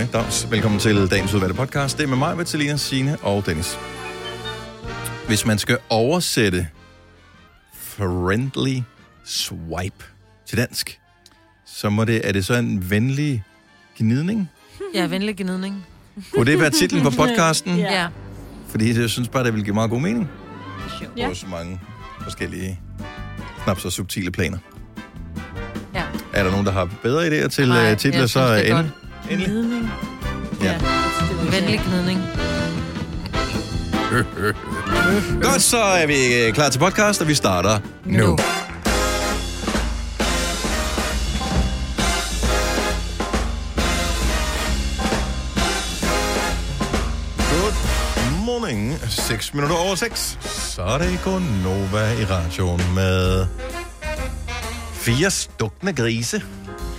Hej, Dags. Velkommen til dagens udvalgte podcast. Det er med mig, Vitalina, Signe og Dennis. Hvis man skal oversætte friendly swipe til dansk, så må det, er det så en venlig gnidning? Ja, venlig gnidning. Kunne det være titlen på podcasten? Ja. Fordi jeg synes bare, det vil give meget god mening. Ja. På så mange forskellige, knap så subtile planer. Ja. Er der nogen, der har bedre idéer til Nej, uh, titler, jeg så synes, det er end, endelig. Gnidning. Ja. Venlig gnidning. Godt, så er vi øh, klar til podcast, og vi starter nu. Nu. Good morning. 6 minutter over 6. Så er det Nova i radioen med fire stukne grise.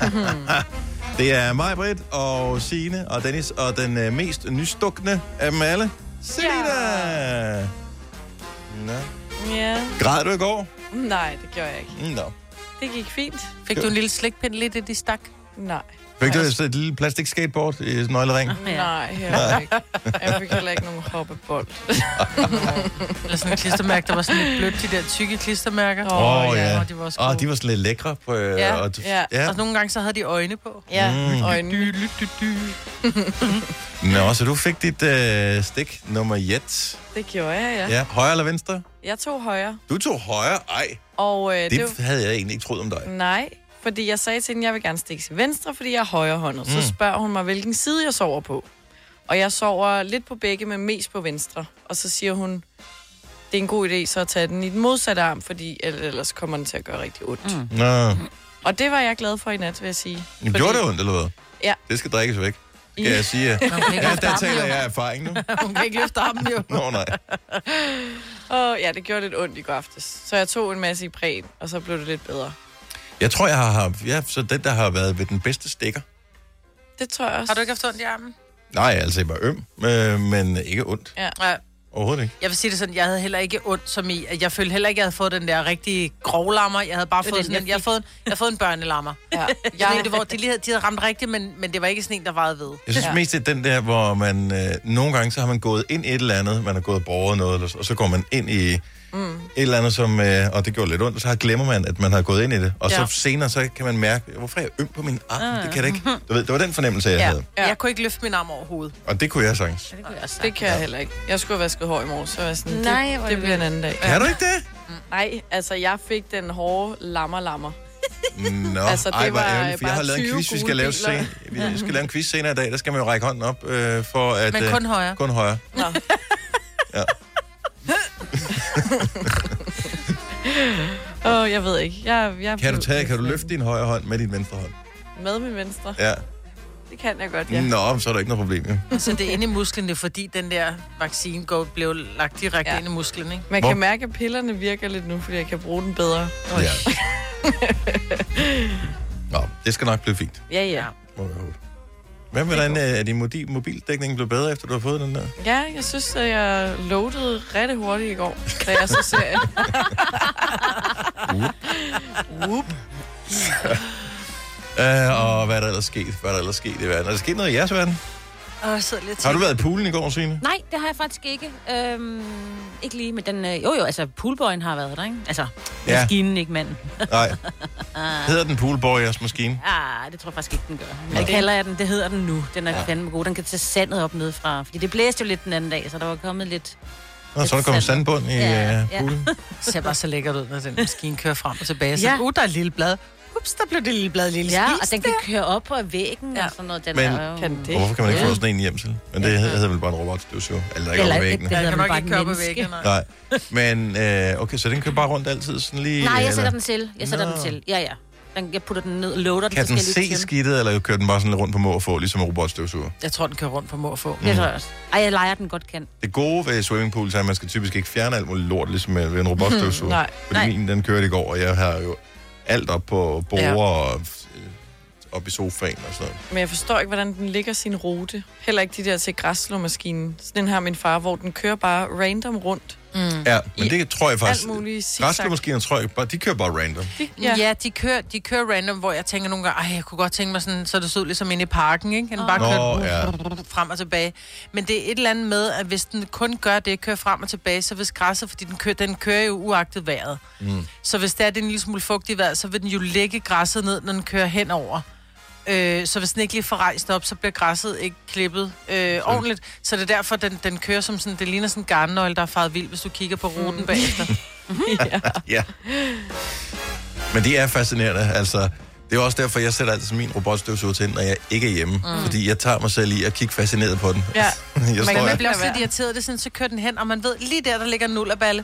det er mig, Britt, og Signe og Dennis, og den øh, mest nystukne af dem alle, Selina. Ja. Nå. Ja. Græd du i går? Nej, det gjorde jeg ikke. Nå. Det gik fint. Fik du en lille slikpind lidt i de stak? Nej. Fik du et lille plastik skateboard i nøglering? Nej, heller ikke. Jeg fik heller ikke nogen hoppebold. Eller sådan et klistermærke, der var sådan lidt blødt, de der tykke klistermærker. Åh, Åh, ja. Og de var også Åh, gode. de var sådan lidt lækre. På, øh, Ja, og, ja. ja. Og nogle gange så havde de øjne på. Ja, Mm. mm. øjnene. Nå, så du fik dit øh, stik nummer jet. Det gjorde jeg, ja. Ja. ja. Højre eller venstre? Jeg tog højre. Du tog højre? Ej, Og øh, det, det, havde jeg egentlig ikke troet om dig. Nej, fordi jeg sagde til hende, at jeg vil gerne stikke til venstre, fordi jeg er højrehåndet. Mm. Så spørger hun mig, hvilken side jeg sover på. Og jeg sover lidt på begge, men mest på venstre. Og så siger hun, det er en god idé så at tage den i den modsatte arm, fordi ellers kommer den til at gøre rigtig ondt. Mm. Nå, Og det var jeg glad for i nat, vil jeg sige. men gjorde det ondt, eller hvad? Ja. Det skal drikkes væk. Skal Ja. jeg sige. Kan Ja, der taler jeg af erfaring nu. Hun kan ikke løfte armen, jo. Nå, nej. Og ja, det gjorde lidt ondt i går aftes. Så jeg tog en masse i præn, og så blev det lidt bedre. Jeg tror, jeg har haft... Ja, så den, der har været ved den bedste stikker. Det tror jeg også. Har du ikke haft ondt i armen? Nej, altså, jeg var øm, øh, men ikke ondt. Ja. Ja. Overhovedet ikke. Jeg vil sige det sådan, jeg havde heller ikke ondt som i, at jeg følte heller ikke, at jeg havde fået den der rigtig grovlammer. Jeg havde bare fået den, sådan jeg en, jeg, har fået, jeg har fået en børnelammer. Ja. Jeg, det, hvor de, lige havde, de havde ramt rigtigt, men, men det var ikke sådan en, der varede ved. Jeg synes ja. Mest, det er den der, hvor man... Øh, nogle gange, så har man gået ind i et eller andet, man har gået og borget noget, eller- og så går man ind i mm. et eller andet, som... Øh, og det gjorde lidt ondt, og så glemmer man, at man har gået ind i det. Og ja. Ja. så senere, så kan man mærke, hvorfor er jeg øm på min arm? Det kan det ikke. Du ved, det var den fornemmelse, jeg ja. Ja. havde. ja. Ja. Jeg kunne ikke løfte min arm over hovedet. Og det kunne jeg sagtens. Det kunne jeg også det kan jeg heller ikke. Jeg skulle have vasket hår i morgen, så var jeg sådan, Nej, det, er det det bliver en anden dag. Kan du ikke det? Nej, altså jeg fik den hårde lammer-lammer. Nå, Altså, det ej, hvor var ærgerligt, for jeg har lavet en 20 quiz, vi skal lave, sen, vi skal lave en quiz senere i dag. Der skal man jo række hånden op øh, for at... Men øh, kun højre. kun højre. Nå. Ja. Åh, oh, jeg ved ikke. Jeg, jeg Kan du, tage, kan du løfte din højre hånd med din venstre hånd? Med min venstre? Ja. Det kan jeg godt, ja. ja. Nå, så er der ikke noget problem. Jo. Så det er inde i musklen, det er fordi den der vaccine går, blev lagt direkte ja. Ja. ind i musklen, ikke? Man Hvor- kan mærke, at pillerne virker lidt nu, fordi jeg kan bruge den bedre. Ja. Nå, det skal nok blive fint. Ja, ja. Må jeg håbe. Hvad med den, øh, er din mobil, mobildækning blevet bedre, efter du har fået den der? Ja, jeg synes, at jeg loadede rigtig hurtigt i går, da jeg så ser Whoop. Uh, og hvad er der ellers sket? Hvad er der ellers sket i verden? Er der sket noget i jeres verden? Åh, jeg sidder lidt Har du været i poolen i går, Signe? Nej, det har jeg faktisk ikke. Øhm, ikke lige med den... Øh, jo, jo, altså poolboyen har været der, ikke? Altså, Ja. maskinen, ikke manden. Nej. Hedder den poolboy, jeres maskine? Ah, det tror jeg faktisk ikke, den gør. Men det kalder jeg den, det hedder den nu. Den er ja. fandme god. Den kan tage sandet op nede fra. Fordi det blæste jo lidt den anden dag, så der var kommet lidt... Nå, så er der kommet sand. sandbund i Ja, ja, ja. poolen. Det ser bare så lækkert ud, når den maskine kører frem og tilbage. Så, Ja. uh, der er et lille blad. Ups, der blev det lille blad lille Ja, og den kan køre op på væggen ja. Og sådan noget. Den Men- er jo... Kan det? Hvorfor kan man ikke Ja. få sådan en hjem til? Men det hedder vel bare en robotstøvsuger. Eller der ikke Eller over et- væggene. det- hedder kan vel nok bare ikke et køre på menneske. væggen, nej. Nej. Men, øh, okay, så den kører bare rundt altid sådan lige... Nej, jeg eller- sætter den til. Jeg sætter Nå. den til. Ja, ja. Den, jeg putter den ned og loader den Kan den se til. skidtet, eller kører den bare sådan lidt rundt på må og få, ligesom en robotstøvsuger? Jeg tror, den kører rundt på må og få. Det tror jeg også. Ej, jeg leger den godt kan. Det gode ved swimmingpools er, at man skal typisk ikke fjerne alt muligt lort, ligesom med ved en robotstøvsuger. Nej. Fordi Nej. min, den kørte i går, og jeg har jo alt op på bord Ja. og øh, op i sofaen og sådan noget. Men jeg forstår ikke, hvordan den ligger sin rute. Heller ikke de der til græsslåmaskinen. Sådan en her min far, hvor den kører bare random rundt. Mm. Ja, men det tror jeg faktisk... alt muligt. Græsslåmaskiner tror jeg bare, de kører bare random. De, Ja, ja de, kører, de kører random, hvor jeg tænker nogle gange, ej, jeg kunne godt tænke mig sådan, så det så ud ligesom inde i parken, ikke? Den bare Nå, kører ja. frem og tilbage. Men det er et eller andet med, at hvis den kun gør det, kører frem og tilbage, så hvis græsset, fordi den kører, den kører jo uagtet vejret. Mm. Så hvis det er, det er en lille smule fugt i vejret, så vil den jo lægge græsset ned, når den kører henover. Øh, så hvis den ikke lige får rejst op, så bliver græsset ikke klippet øh, ordentligt. Så det er derfor, den, den kører som sådan, det ligner sådan en garnnøgle, der er faret vild, hvis du kigger på ruten mm. bagefter. Ja. Men det er fascinerende, altså... Det er også derfor, jeg sætter altid min robotstøvsuger til, når jeg ikke er hjemme. Mm. Fordi jeg tager mig selv i at kigge fascineret på den. Ja. jeg Man, man bliver også lidt irriteret, det sådan, så kører den hen, og man ved lige der, der ligger en nullerballe.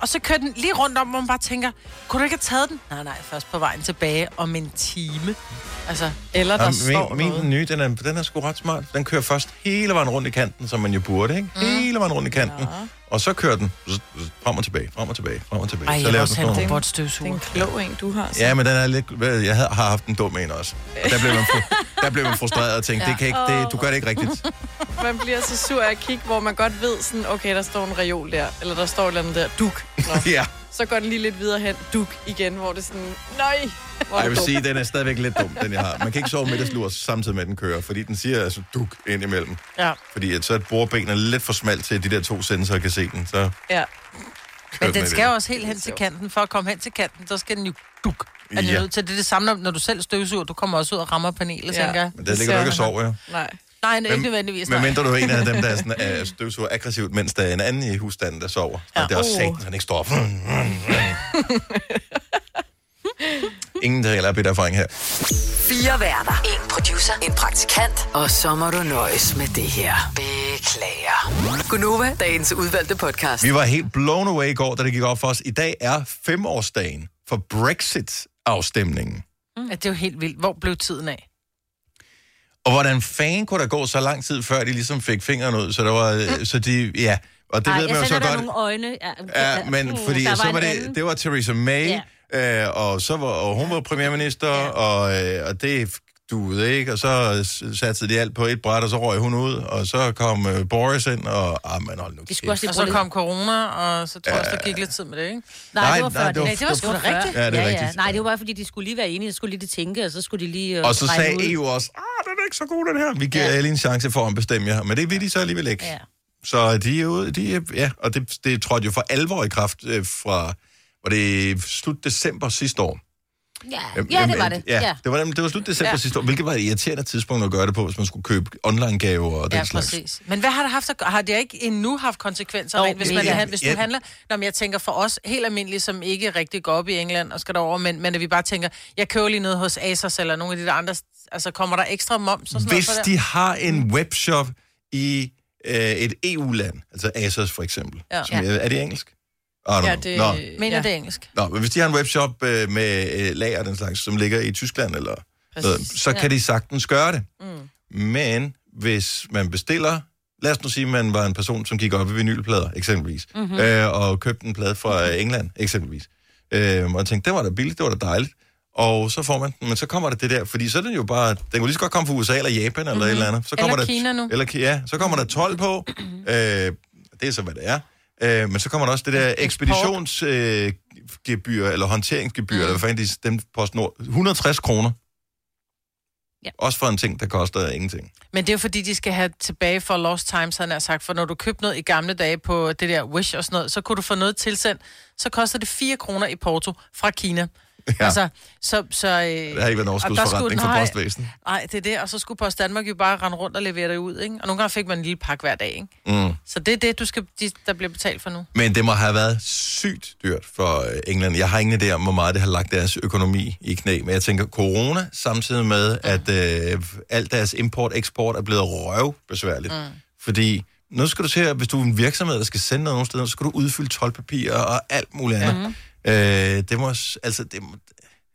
Og så kører den lige rundt om, hvor man bare tænker, kunne du ikke have taget den? Nej, nej, først på vejen tilbage om en time. Altså, Eller der Ja, står min, noget. min nye, den er, den er sgu ret smart. Den kører først hele vejen rundt i kanten, som man jo burde, ikke? Mm. Hele vejen rundt i kanten. Ja. Og så kører den frem og tilbage, frem og tilbage, frem og tilbage. ej, så jeg laver også den en nogle- Det er robotstøvsuger. en klog en, du har. Så. Ja, men den er lidt... Jeg havde- har haft en dum en også. Og der blev man, fru, der blev man frustreret og tænkte, ja. det kan ikke, det, du gør det ikke rigtigt. Man bliver så sur af at kigge, hvor man godt ved, sådan, okay, der står en reol der, eller der står et eller andet der, duk. Nå. ja. Så går den lige lidt videre hen, duk igen, hvor det er sådan, nej, hvor Ej, er jeg vil sige, den er stadigvæk lidt dum, den jeg har. Man kan ikke sove middagslur samtidig med, at den kører, fordi den siger altså duk ind imellem. Ja. Fordi at så er et bordben er lidt for smalt til, at de der to sensorer kan se den. Så Ja. Men den skal jo også helt hen til kanten. For at komme hen til kanten, så skal den jo duk. Er den Ja. nødt til det er det samme, når- når du selv støvsuger. Du kommer også ud og rammer panelet, Ja. tænker jeg. Men der ligger du ikke og sover, ja. Nej. Nej, ikke nødvendigvis. Men mindre du er en af dem, der er sådan, er støvsuger aggressivt, mens der er en anden i husstanden, der sover. Ja. Og det er også Uh. satan, han ikke står op. Ingen der heller bedt erfaring her. Fire værter. En producer. En praktikant. Og så må du nøjes med det her. Beklager. Gunova, dagens udvalgte podcast. Vi var helt blown away i går, da det gik op for os. I dag er femårsdagen for Brexit-afstemningen. Ja, det er jo helt vildt. Hvor blev tiden af? Og hvordan fanden kunne der gå så lang tid, før de ligesom fik fingeren ud? Så, der var, øh, så de, ja, og det Ej, ved man jo så der godt. nogle øjne. Ja, Ja, men uh, fordi der så en var det, det var Theresa May, ja. øh, og så var og hun var premierminister, ja. og, øh, og det duede ikke, og så satte de alt på et bræt, og så røg hun ud, og så kom øh, Boris ind, og ah, man hold nu Vi skulle også Og lige så kom corona, og så tror jeg også, der gik lidt tid med det, ikke? Nej, Nej, det var nej, før. det var- Nej, det var sgu da det var rigtigt. Ja, det er rigtigt. Nej, det var bare fordi, de skulle lige være enige, så skulle lige det tænke, og så skulle de lige... øh, Og så sagde ud. EU også, ah, den er ikke så god, den her. Vi giver Ja. ja. alle en chance for at bestemme jer. Men det vil de så alligevel ikke. Ja. Så de er ude, de er, ja, og det, det trådte jo for alvor i kraft øh, fra, var det slut december sidste år. Ja, ja, det var det. Ja, Ja. det var, det var slut december Ja. ja. sidste år, hvilket var et irriterende tidspunkt at gøre det på, hvis man skulle købe online-gaver og den Ja, slags. præcis. Men hvad har det haft? Har det ikke endnu haft konsekvenser, rent, hvis, man, han- hvis du Ja. handler? Nå, men jeg tænker for os, helt almindelige, som ikke rigtig går op i England og skal derover, men, men at vi bare tænker, jeg køber lige noget hos Asos eller nogle af de der andre, altså kommer der ekstra moms og sådan Hvis noget for det? de har en webshop i øh, et EU-land, altså Asos for eksempel, Ja. som, er, er det engelsk? Ja, det, Nå. Mener ja, det er engelsk? Nå, men hvis de har en webshop øh, med øh, lager den slags, som ligger i Tyskland eller noget, så kan de sagtens gøre det. Mm. Men hvis man bestiller, lad os nu sige, at man var en person, som gik op i vinylplader, eksempelvis, mm-hmm. øh, og købte en plade fra øh, England, eksempelvis, øh, og tænkte, det var da billigt, det var da dejligt, og så får man den, men så kommer der det der, fordi så er den jo bare, den kunne lige så godt komme fra USA eller Japan eller mm-hmm. et eller andet. Så kommer Eller der, Kina nu. Eller, ja, så kommer der 12 på, øh, det er så, hvad det er. Øh, men så kommer der også det der ekspeditionsgebyr, øh, eller håndteringsgebyr, mm. eller hvad fanden de dem PostNord. 160 kroner. Ja. Også for en ting, der koster ingenting. Men det er jo fordi, de skal have tilbage for lost times, han har sagt. For når du købte noget i gamle dage på det der Wish og sådan noget, så kunne du få noget tilsendt. Så koster det 4 kroner i Porto fra Kina. Ja. Altså, så... så øh, Det har ikke været en der overskudsforretning for postvæsen. Nej, det er det. Og så skulle Post Danmark jo bare rende rundt og levere det ud, ikke? Og nogle gange fik man en lille pakke hver dag, ikke? Mm. Så det er det, du skal, de, der bliver betalt for nu. Men det må have været sygt dyrt for øh, England. Jeg har ingen idé om, hvor meget det har lagt deres økonomi i knæ. Men jeg tænker, corona samtidig med, at øh, alt deres import-eksport er blevet røvbesværligt. Mm. Fordi nu skal du se, at hvis du er en virksomhed, der skal sende noget nogle steder, så skal du udfylde 12 papirer og alt muligt andet. Mm. Øh, det må, altså, det må,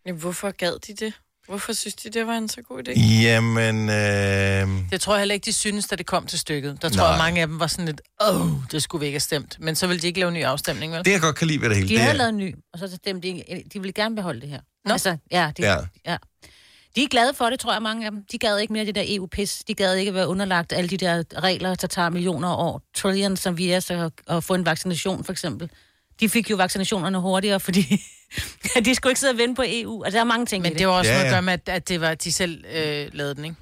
Ja, hvorfor gad de det? Hvorfor synes de, det var en så god idé? jamen, øh, Det tror jeg heller ikke, de synes, da det kom til stykket. Der tror Nej. jeg, mange af dem var sådan lidt, åh, det skulle vi ikke have stemt. Men så ville de ikke lave en ny afstemning, vel? det jeg godt kan lide ved det hele, De det havde er, lavet en ny, og så stemte de, ikke- de ville gerne beholde det her. Nå. Altså, ja, det, Ja. ja. ja. De er glade for det, tror jeg, mange af dem. De gad ikke mere det der EU-pis. De gad ikke være underlagt alle de der regler, der tager millioner år, trillions, som vi er, så at få en vaccination, for eksempel. De fik jo vaccinationerne hurtigere, fordi de skulle ikke sidde og vente på EU. Altså, der er mange ting i Men det var også Ja, ja, noget at gøre med, at, at det var, de selv øh, lavede den, ikke?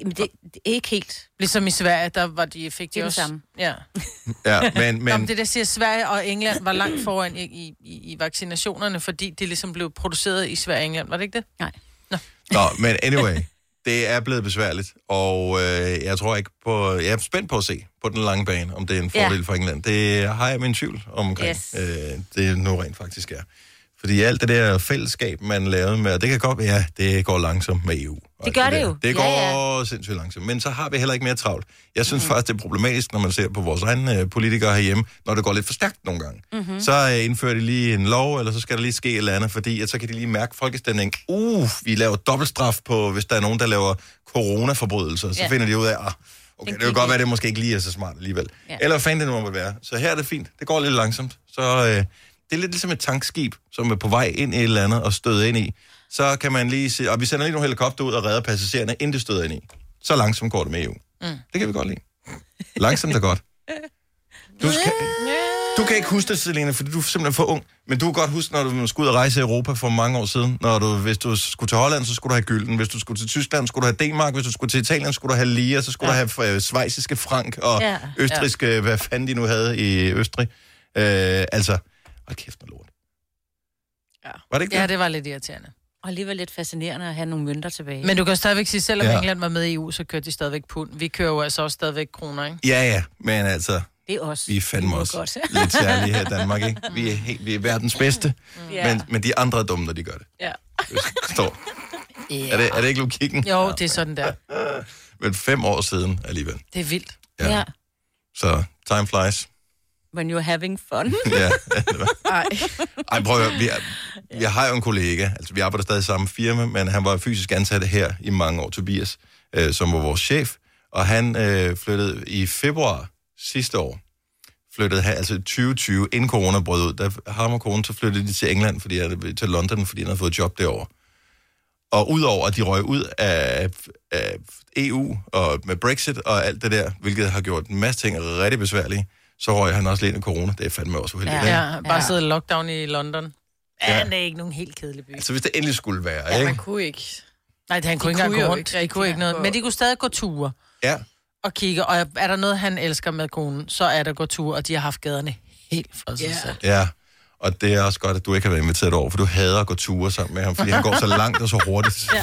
Jamen, det, det er ikke helt. Ligesom i Sverige, der var de, fik de Det det også... samme. Ja. Ja, men, Men... men Nå, men det der siger, Sverige og England var langt foran i, i, i, vaccinationerne, fordi de ligesom blev produceret i Sverige og England, var det ikke det? Nej. Nå, men anyway, det er blevet besværligt, og øh, jeg tror ikke på... Jeg er spændt på at se på den lange bane, om det er en fordel Ja. for England. Det har jeg min tvivl omkring, Yes. øh, det nu rent faktisk er. Fordi alt det der fællesskab, man lavede med, det kan godt ja, det går langsomt med EU. alt gør det der. jo. Det Ja, går ja, sindssygt langsomt. Men så har vi heller ikke mere travlt. Jeg synes mm. faktisk, det er problematisk, når man ser på vores egne øh, politikere herhjemme, når det går lidt for stærkt nogle gange. Mm-hmm. Så øh, indfører de lige en lov, eller så skal der lige ske et eller andet, fordi at så kan de lige mærke folkestemningen. Uh, vi laver dobbeltstraf på, hvis der er nogen, der laver coronaforbrydelser. Så Ja. finder de ud af, ah, okay, det kan godt være, det måske ikke lige er så smart alligevel. Ja. Eller hvad fanden det nu må være. Så her er det fint. Det går lidt langsomt. Så øh, det er lidt ligesom et tankskib, som er på vej ind i et eller andet og støder ind i. Så kan man lige se, og vi sender lige nogle helikopter ud og redder passagererne, inden det støder ind i. Så langsomt går det med EU. Mm. Det kan vi godt lide. Langsomt er godt. Du, skal, du kan ikke huske det, Selena, fordi du er simpelthen for ung. Men du kan godt huske, når du skulle ud og rejse i Europa for mange år siden. Når du, hvis du skulle til Holland, så skulle du have gylden. Hvis du skulle til Tyskland, skulle du have D-mark. Hvis du skulle til Italien, skulle du have lire. Så skulle ja. du have øh, svejsiske frank og ja. Ja. østriske, ja. hvad fanden de nu havde i Østrig. Øh, altså, hold kæft noget lort. Ja. Var det ikke Ja, det? det var lidt irriterende. Og alligevel lidt fascinerende at have nogle mønter tilbage. Men du kan stadigvæk sige, selvom Ja. ja. England var med i EU, så kørte de stadigvæk pund. Vi kører jo altså også stadigvæk kroner, ikke? Ja, ja, men altså, det er også. vi er fandme også godt. lidt særlige her i Danmark, ikke? Vi er, helt, vi er verdens bedste, Ja. men, men de andre er dumme, når de gør det. ja. Står. Er, det, er det ikke logikken? Jo, det er sådan der. Men fem år siden alligevel. Det er vildt. Ja. Ja. Så time flies. When you're having fun. Ja. Ej. Ej, prøv at høre. Vi, er, vi har jo en kollega, altså vi arbejder stadig i samme firma, men han var fysisk ansat her i mange år, Tobias, øh, som var vores chef, og han øh, flyttede i februar sidste år, flyttede han, altså 2020, inden corona brød ud, der ham og konen, så flyttede de til England, fordi til London, fordi han havde fået job derovre. Og udover at de røg ud af, af EU og med Brexit og alt det der, hvilket har gjort en masse ting rigtig besværlige, så røg han også lidt ind i corona. Det er fandme også uheldigt. Ja. Ja, bare Ja. sidde i lockdown i London. Ja. Ja, det er ikke nogen helt kedelig by. Altså hvis det endelig skulle være, Ja, ikke? man kunne ikke. Nej, han kunne De ikke engang kunne gå rundt. ikke de kunne ikke noget. Men de kunne stadig gå ture Ja. og kigge. Og er der noget, han elsker med konen, så er der gå ture, og de har haft gaderne helt for sig Ja. selv. Ja, og det er også godt, at du ikke har været inviteret over, for du hader at gå ture sammen med ham, fordi han går så langt og så hurtigt. ja.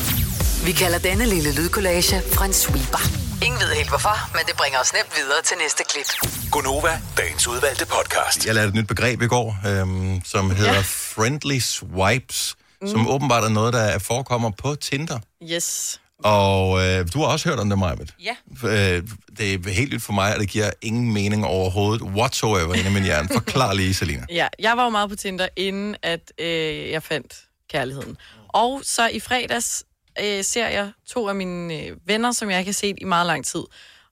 Vi kalder denne lille lydkollage en sweeper. Ingen ved helt hvorfor, men det bringer os nemt videre til næste klip. Gunova, dagens udvalgte podcast. Jeg lærte et nyt begreb i går, øhm, som hedder ja. friendly swipes, mm. som åbenbart er noget, der forekommer på Tinder. Yes. Og øh, du har også hørt om det, Majbet. Ja. Øh, det er helt nyt for mig, og det giver ingen mening overhovedet whatsoever inde i min hjerne. Forklar lige, Selina. Ja, jeg var jo meget på Tinder, inden at øh, jeg fandt kærligheden. Og så i fredags øh, ser jeg to af mine øh, venner, som jeg ikke har set i meget lang tid.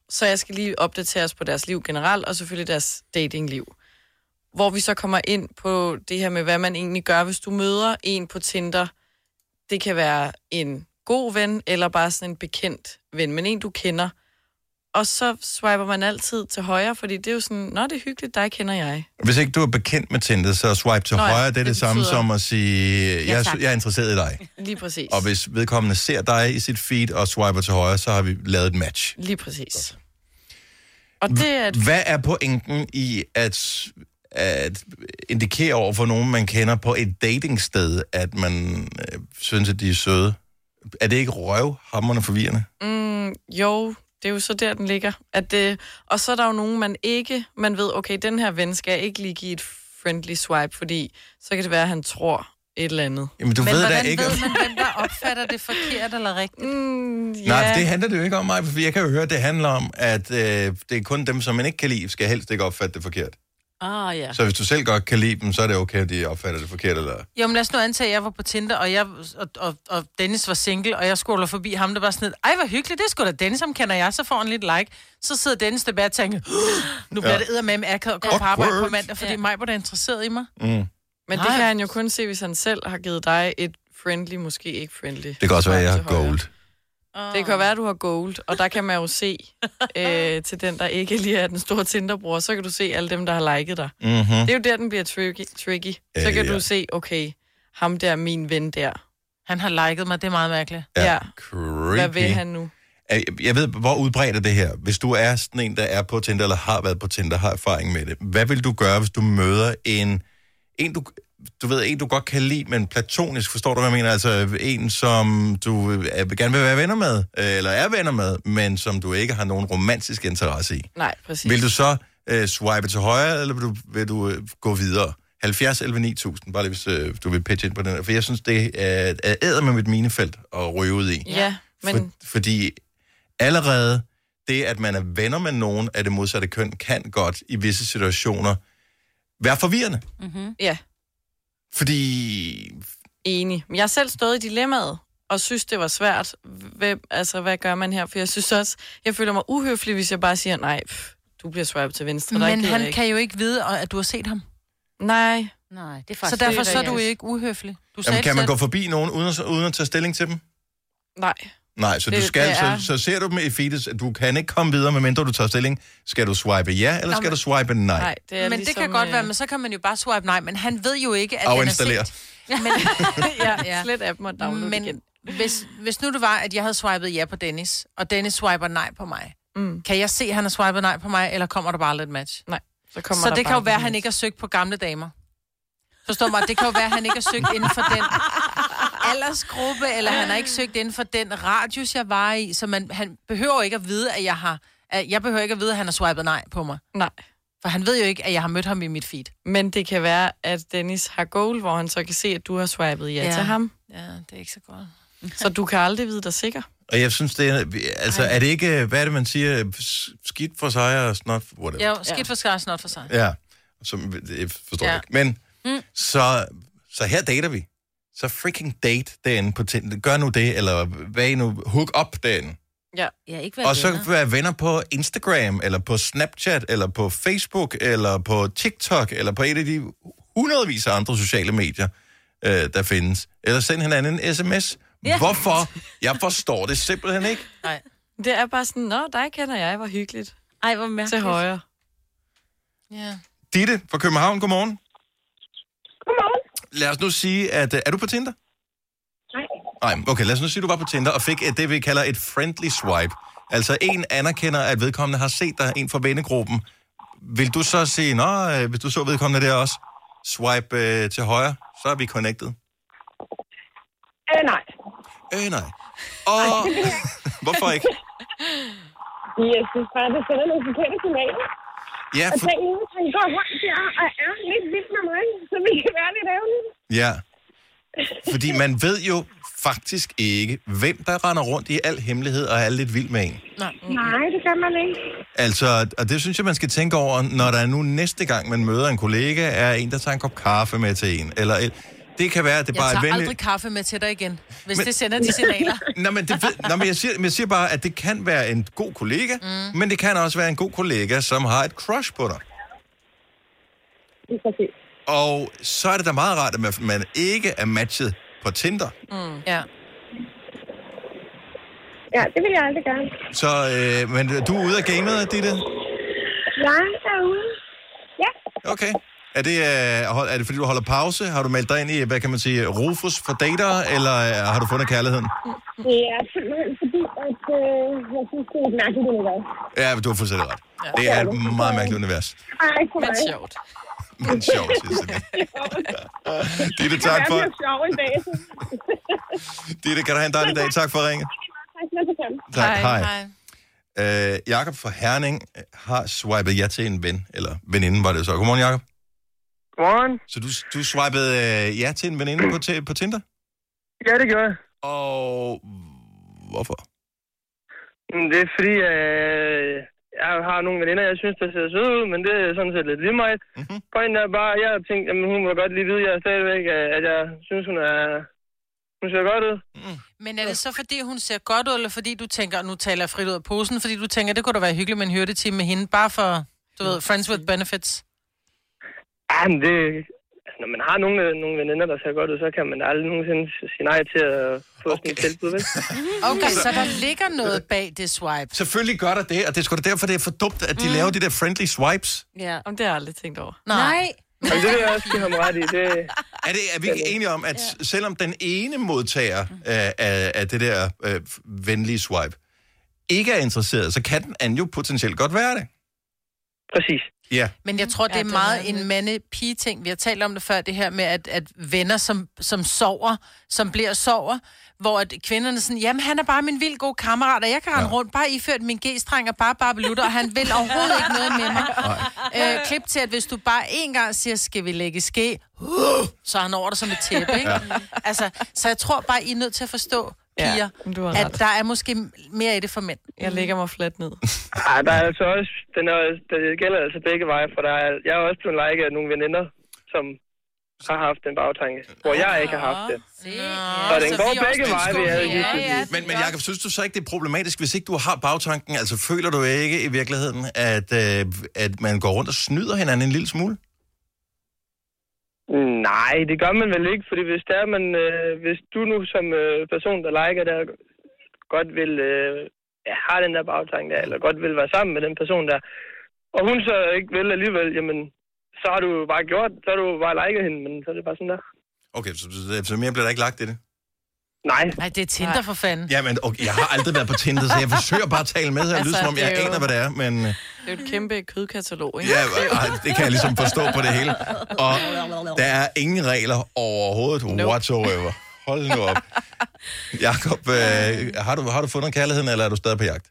Så jeg skal lige opdateres på deres liv generelt, og selvfølgelig deres datingliv. Hvor vi så kommer ind på det her med, hvad man egentlig gør, hvis du møder en på Tinder. Det kan være en god ven, eller bare sådan en bekendt ven, men en du kender. Og så swiper man altid til højre, fordi det er jo sådan, nå, det er hyggeligt, dig kender jeg. Hvis ikke du er bekendt med Tinder, så swipe til Nå ja, højre. Det er det, det samme som at sige, jeg, tak. jeg er interesseret i dig. Lige præcis. Og hvis vedkommende ser dig i sit feed og swiper til højre, så har vi lavet et match. Lige præcis. Og det er et Hvad er pointen i at, at indikere over for nogen, man kender på et datingsted, at man øh, synes, at de er søde? Er det ikke røvhammerne forvirrende? Mm, jo, det er jo så der, den ligger. At det, og så er der jo nogen, man ikke... Man ved, okay, den her ven skal jeg ikke lige give et friendly swipe, fordi så kan det være, at han tror et eller andet. Jamen, du Men ved da hvordan ikke... ved man, hvem der opfatter det forkert eller rigtigt? Mm, ja. Nej, det handler det jo ikke om mig, for jeg kan jo høre, at det handler om, at øh, det er kun dem, som man ikke kan lide, skal helst ikke opfatte det forkert. Ah, ja. Så hvis du selv godt kan lide dem, så er det okay, at de opfatter det forkert, eller... Jo, men lad os nu antage, at jeg var på Tinder, og, jeg, og, og, og Dennis var single, og jeg scroller forbi ham, der var sådan lidt, ej, hvor hyggeligt, det er sgu da Dennis, ham kender jeg, så får han lidt like. Så sidder Dennis tilbage og tænker, nu bliver Ja. det eddermame akavet at gå på arbejde på mandag, fordi Ja. mig var da interesseret i mig. Mm. Men det Nej. kan han jo kun se, hvis han selv har givet dig et friendly, måske ikke friendly. Det kan også være, at jeg har højre. Gold. Det kan være, at du har gold, og der kan man jo se øh, til den, der ikke lige er den store Tinder-bror, så kan du se alle dem, der har liket dig. Mm-hmm. Det er jo der, den bliver tricky. tricky. Så Øh, kan ja. du se, okay, ham der er min ven der. Han har liket mig, det er meget mærkeligt. Ja. Creepy. Hvad vil han nu? Jeg- Jeg ved, hvor udbredt er det her? Hvis du er sådan en, der er på Tinder, eller har været på Tinder, har erfaring med det. Hvad vil du gøre, hvis du møder en, en du, du ved, en du godt kan lide, men platonisk, forstår du, hvad jeg mener? Altså en, som du øh, gerne vil være venner med, øh, eller er venner med, men som du ikke har nogen romantisk interesse i. Nej, præcis. Vil du så øh, swipe til højre, eller vil du, vil du øh, gå videre? 70 11 9000, bare lige hvis øh, du vil pitche ind på den. For jeg synes, det er, er æder med mit minefelt at ryge ud i. Ja, men For, fordi allerede det, at man er venner med nogen af det modsatte køn, kan godt i visse situationer være forvirrende. ja, Fordi... enig. Men jeg har selv stået i dilemmaet, og synes, det var svært. Hvem, altså, hvad gør man her? For jeg synes også, jeg føler mig uhøflig, hvis jeg bare siger, nej, pff, du bliver swipet til venstre. der Men han ikke. kan jo ikke vide, at du har set ham. Nej, Nej, det er Så faktisk... derfor det er så er du ikke uhøflig. Du Jamen, kan man selv. gå forbi nogen uden at, uden at tage stilling til dem? nej. Nej, så, Det- du skal, det er- så, så ser du dem i feedes, at du kan ikke komme videre, medmindre du tager stilling. Skal du swipe ja, eller Nå, skal du swipe nej? Nej, det er Men ligesom, det kan godt øh, være, men så kan man jo bare swipe nej, men han ved jo ikke, at Og den er set. Men, ja, Ja. slet appen og download men igen. hvis, hvis nu det var, at jeg havde swipet ja på Dennis, og Dennis swiper nej på mig, Mm. kan jeg se, at han har swipet nej på mig, eller kommer der bare lidt match? Nej, så kommer Så der det kan jo være, at han ikke har søgt på gamle damer. Forstår mig? Det kan jo være, at han ikke har søgt inden for den aldersgruppe, eller han har ikke søgt inden for den radius, jeg var i. Så man, han behøver ikke at vide, at jeg har... At jeg behøver ikke at vide, at han har swipet nej på mig. Nej, For han ved jo ikke, at jeg har mødt ham i mit feed. men det kan være, at Dennis har goal, hvor han så kan se, at du har swipet ja, Ja. til ham. Ja, det er ikke så godt. Så du kan aldrig vide dig sikker. Og jeg synes, det er... Altså, er det ikke... Hvad er det, man siger? Skidt for sig og snot... Whatever. Ja, skidt for skar, snot for sig. Ja, som, jeg forstår Ja. ja. ikke. Men mm. så, så her dater vi. Så freaking date derinde på Tinder. Gør nu det, eller hvad I nu? Hook up derinde. Ja. Ja, ikke være Og så venner. være venner på Instagram, eller på Snapchat, eller på Facebook, eller på TikTok, eller på et af de hundredvis af andre sociale medier, øh, der findes. Eller send hinanden en sms. Ja. Hvorfor? Jeg forstår det simpelthen ikke. Nej. Det er bare sådan, nå, dig kender jeg, hvor hyggeligt. Ej, hvor Til mærkeligt. højre. Ja. Ditte fra København, godmorgen. Lad os nu sige, at... øh, Er du på Tinder? Nej. Nej, okay, lad os nu sige, at du var på Tinder og fik et, det, vi kalder et friendly swipe. Altså en anerkender, at vedkommende har set dig, en fra vennegruppen. Vil du så sige, nå, øh, hvis du så vedkommende der også, swipe øh, til højre, så er vi connected? Øh, nej. Øh, nej. Og hvorfor ikke? Jeg synes bare, det sender nogle forkerte signaler. Ja, Og for, tænk nu, at han går rundt der og er lidt vild med mig, så vi kan være lidt ærgerlige. ja. Fordi man ved jo faktisk ikke, hvem der render rundt i al hemmelighed og er lidt vild med en. Nej, det kan man ikke. Altså, og det synes jeg, man skal tænke over, når der er nu næste gang, man møder en kollega, er en, der tager en kop kaffe med til en. Eller et, det kan være, at det Jeg bare er tager venligt. aldrig kaffe med til dig igen, hvis Men- det sender de signaler. Nå, men, det nå, men jeg, siger, men jeg siger bare, at det kan være en god kollega, mm. men det kan også være en god kollega, som har et crush på dig. Lige præcis. Og så er det da meget rart, at man, ikke er matchet på Tinder. Ja. Ja, det vil jeg aldrig gøre. Så, øh, men du er ude af gamet, Ditte? Jeg er ude. Ja, Okay. Er det, øh, hold- er det fordi, du holder pause? Har du meldt dig ind i, hvad kan man sige, Rufus for dater, eller øh, har du fundet kærligheden? det er simpelthen fordi, at øh, jeg synes, det er et mærkeligt univers. Ja, du har fuldstændig ret. Det er et meget mærkeligt univers. Ej, for Men mig. sjovt. Men sjovt, jeg. Ditte, tak for, Jeg er sjov i dag. Ditte, kan du have en dejlig dag. Tak for at ringe. Tak, Hej. hej. Øh, Jakob fra Herning har swipet ja til en ven, eller veninde var det så. Godmorgen, Jakob. Godmorgen. Så du, du swipede øh, ja til en veninde på, til, på Tinder? Ja, det gør jeg. Og hvorfor? Mm, Det er fordi, øh, jeg har nogle veninder, jeg synes, der ser søde ud, men det er sådan set lidt lige meget. Mhm. Mm-hmm. Pointen er bare, at jeg har tænkt, at hun må godt lige vide, at jeg stadigvæk, øh, at jeg synes, hun er... Hun ser godt ud. Men er det så, fordi hun ser godt ud, eller fordi du tænker, nu taler jeg frit ud af posen, fordi du tænker, det kunne da være hyggeligt med en hyrdetime med hende, bare for, du ved, friends with benefits? Ja, men det, altså, når man har nogle, nogle veninder, der ser godt ud, så kan man aldrig nogensinde sige nej til at få okay. sådan et tilbud, vel? Okay, så der ligger noget bag det swipe. Selvfølgelig gør der det, og det er sgu da derfor, det er for dumt, at de mm. laver de der friendly swipes. Ja. Om det har jeg aldrig tænkt over. Nej. Jamen, det vil jeg også give ham ret i. Det, Er, det, er vi ikke enige om, at ja. selvom den ene modtager af, af, af det der øh, venlige swipe ikke er interesseret, så kan den anden jo potentielt godt være det. Præcis. Ja. Men jeg tror, det er meget en mande-pige-ting. Vi har talt om det før, det her med, at, at venner, som, som sover, som bliver sover, hvor at kvinderne sådan, jamen han er bare min vildt gode kammerat, og jeg kan rende Ja. rundt, bare iført min g-streng og bare barbelutter, og han vil overhovedet ikke noget med mig. Øh, klip til, at hvis du bare en gang siger, skal vi lægge ske, så er han over dig som et tæppe, ikke? Ja. Altså, så jeg tror bare, I er nødt til at forstå, piger, du har at ret. der er måske mere i det for mænd. Jeg lægger mig fladt ned. Ej, der er altså også, den er, det gælder altså begge veje, for der er, jeg er også blevet like af nogle veninder, som har haft den bagtanke, hvor jeg ikke har haft det. Så den så går vi er begge veje, skuffede. lige Ja, ja. Men, men Jacob, synes du så ikke, det er problematisk, hvis ikke du har bagtanken? Altså, føler du ikke i virkeligheden, at, øh, at man går rundt og snyder hinanden en lille smule? Nej, det gør man vel ikke, fordi hvis det er, man, øh, hvis du nu som øh, person, der liker der, godt vil øh, ja, have den der bagtanke der, eller godt vil være sammen med den person der, og hun så ikke vil alligevel, jamen, så har du bare gjort, så har du bare liket hende, men så er det bare sådan der. Okay, så, så, så mere bliver der ikke lagt i det? Nej, Nej, det er Tinder for fanden. Jamen, okay, jeg har aldrig været på Tinder, så jeg forsøger bare at tale med her. Det lyder Altså, som om, jeg er jo- aner, hvad det er, men... Det er jo et kæmpe kødkatalog, ikke? Ja, ej, det kan jeg ligesom forstå på det hele. Og der er ingen regler overhovedet Nope. whatsoever. Hold nu op. Jakob, øh, har, du, har du fundet kærligheden, eller er du stadig på jagt?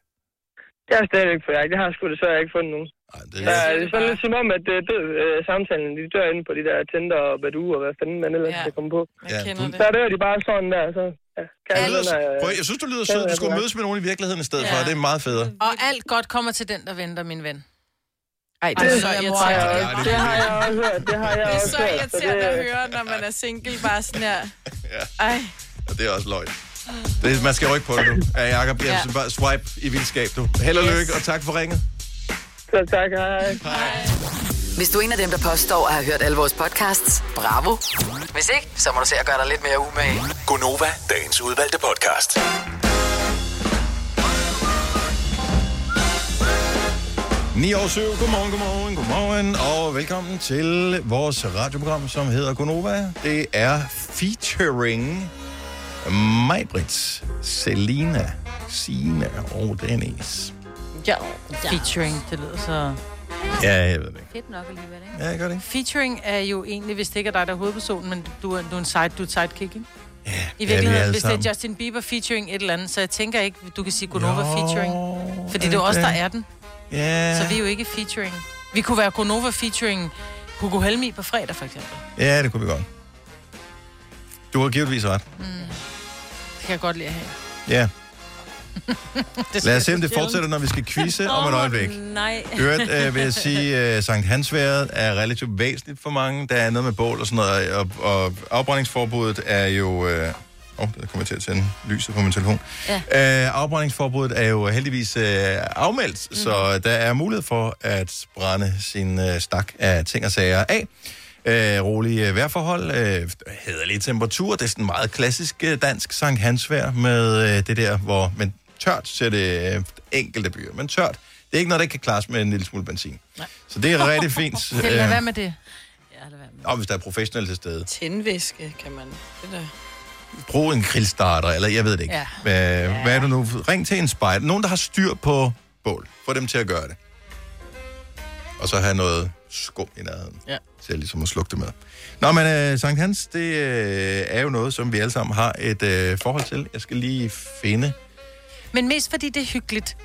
jeg er stadigvæk på jagt. Jeg har sgu desværre ikke fundet nogen. Ej, det, Ja, det er sådan lidt som om, at det død, øh, samtalen, de dør inde på de der Tinder og Badoo og hvad fanden man ellers Ja. ja. kan komme på. Ja, det. Der dør de bare sådan der, så ja, det lyder, prøv, jeg synes, du lyder Ja, sød. Du ja, skulle ja. mødes med nogen i virkeligheden i stedet Ja. for. Det er meget federe. Og alt godt kommer til den, der venter, min ven. Ej, det er så så er jeg Det har jeg, irriterende. også- det har jeg også hørt. Det har jeg Det er så hørt. irriterende at det, høre, når man er single, bare sådan her. Ej, Og det er også løgn. Det, man skal rykke på det, du. Ja, Jacob, jeg Ja. bare swipe i vildskab, du. Held og Yes. lykke, og tak for ringet. Så tak, hej. Hvis du er en af dem, der påstår at have hørt alle vores podcasts, bravo. Hvis ikke, så må du se at gøre dig lidt mere umage. Gonova, dagens udvalgte podcast. 9 år 7. Godmorgen, godmorgen, godmorgen, og velkommen til vores radioprogram, som hedder Gonova. Det er featuring Majbrit, Selina, Sina og Dennis. Ja. Featuring, det lyder så... Ja, jeg ved det ikke. Fedt nok alligevel, ikke? Ja, jeg gør det. Featuring er jo egentlig, hvis det ikke er dig, der er hovedpersonen, men du er, du er en side, du er sidekick, ikke? Ja, I vi virkeligheden, alle hvis det er sammen. Justin Bieber featuring et eller andet, så jeg tænker ikke, du kan sige Gonova Jo, featuring. Fordi er det er os, det? der er den. Ja. Så vi er jo ikke featuring. Vi kunne være Gonova featuring Hugo Helmi på fredag, for eksempel. Ja, det kunne vi godt. Du har givetvis ret. Det kan jeg godt lide at have. Ja. Lad os se, om det fortsætter, når vi skal quizze om et øjeblik. Nej. Øvrigt øh, vil jeg sige, øh, Sankt Hansværet er relativt væsentligt for mange. Der er noget med bål og sådan noget, og, og afbrændingsforbuddet er jo... Øh, Åh, oh, der kommer jeg til at tænde lyset på min telefon. Ja. Øh, afbrændingsforbuddet er jo heldigvis øh, afmeldt, mm. så der er mulighed for at brænde sin øh, stak af ting og sager af. Øh, rolige øh, vejrforhold, øh, hederlige temperatur, det er sådan meget klassisk øh, dansk Sankt Hansvejr med øh, det der, hvor... Men tørt ser det øh, enkelte byer, men tørt. Det er ikke noget, der ikke kan klares med en lille smule benzin. Nej. Så det er rigtig fint. Det lad være med det. Ja, lad være med. og hvis der er professionelle til stede. Tændvæske, kan man. Det der. Brug en grillstarter, eller jeg ved det ikke. Ja. Øh, Hvad er det nu? Ring til en spejder. Nogen, der har styr på bål. Få dem til at gøre det. Og så have noget skum i nærheden. Ja. Til ligesom at slukke det med. Nå, men øh, Sankt Hans, det øh, er jo noget, som vi alle sammen har et øh, forhold til. Jeg skal lige finde... Men mest fordi det er hyggeligt.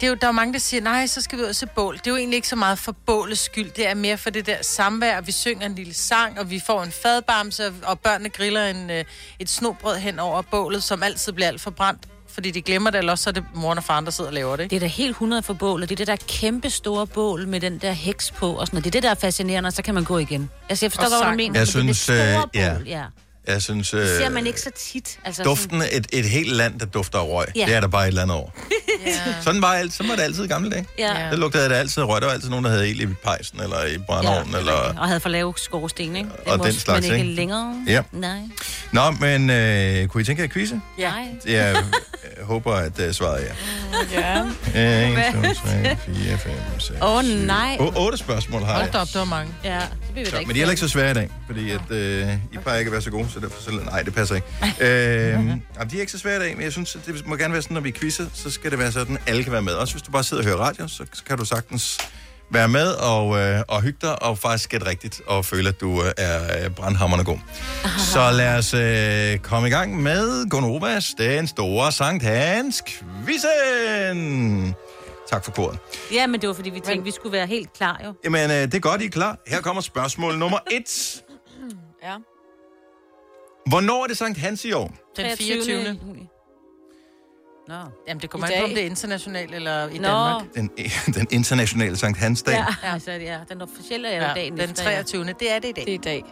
Det er jo, der er jo mange, der siger, nej, så skal vi ud og se bål. Det er jo egentlig ikke så meget for bålets skyld. Det er mere for det der samvær, og vi synger en lille sang, og vi får en fadbamse, og børnene griller en, øh, et snobrød hen over bålet, som altid bliver alt for brændt. Fordi de glemmer det, eller også så er det moren og faren, der sidder og laver det. Ikke? Det er da helt 100 for bålet. Det er det der kæmpe store bål med den der heks på og sådan noget. Det er det, der er fascinerende, og så kan man gå igen. Altså, jeg forstår Og hvad du mener. Jeg for det er synes, det store øh, ja. bål, ja. Jeg synes, Det ser øh, man ikke så tit. Altså, duften af et, et helt land, der dufter af røg, Ja. det er der bare et eller andet over. Ja. Sådan var, alt, sådan var det altid i gamle dage. Ja. Det lugtede det altid af røg. Der var altid nogen, der havde ild i pejsen, eller i brændeovnen, Ja, eller... Og havde for lave skorsten, ikke? Det Og den slags, Men ikke ikke? længere. Ja. Nej. Nå, men øh, kunne I tænke jer at quizze? Ja. Jeg øh, håber, at øh, svaret er Ja. ja. 1, 2, 3, 4, 5, 6, Åh, nej. Åh, otte spørgsmål har Hold jeg. da op, det var mange. Ja, det bliver Så, ikke. men de er heller ikke så svære i dag, fordi at, øh, I plejer ikke at være så gode, så derfor så... Nej, det passer ikke. øh, jamen, de er ikke så svære i dag, men jeg synes, det må gerne være sådan, når vi quizzer, så skal det være sådan, at alle kan være med. Også hvis du bare sidder og hører radio, så kan du sagtens være med og, øh, og hygge dig, og faktisk gætte rigtigt, og føle, at du øh, er øh, brandhammerne god. Så lad os øh, komme i gang med Gonovas, den store Sankt Hans quizzen. Tak for koret. Ja, men det var fordi, vi tænkte, vi skulle være helt klar, jo. Jamen, øh, det er godt, I er klar. Her kommer spørgsmål nummer et. ja. Hvornår er det Sankt Hans i år? Den 24. juni. Nå. Jamen, det kommer an på, dag. om det er internationalt eller i Nå. Danmark. Den, den internationale Sankt Hans dag. Ja, altså, ja, den officielle er Ja, dagen den efter, 23. Det er det i dag. Det er i dag.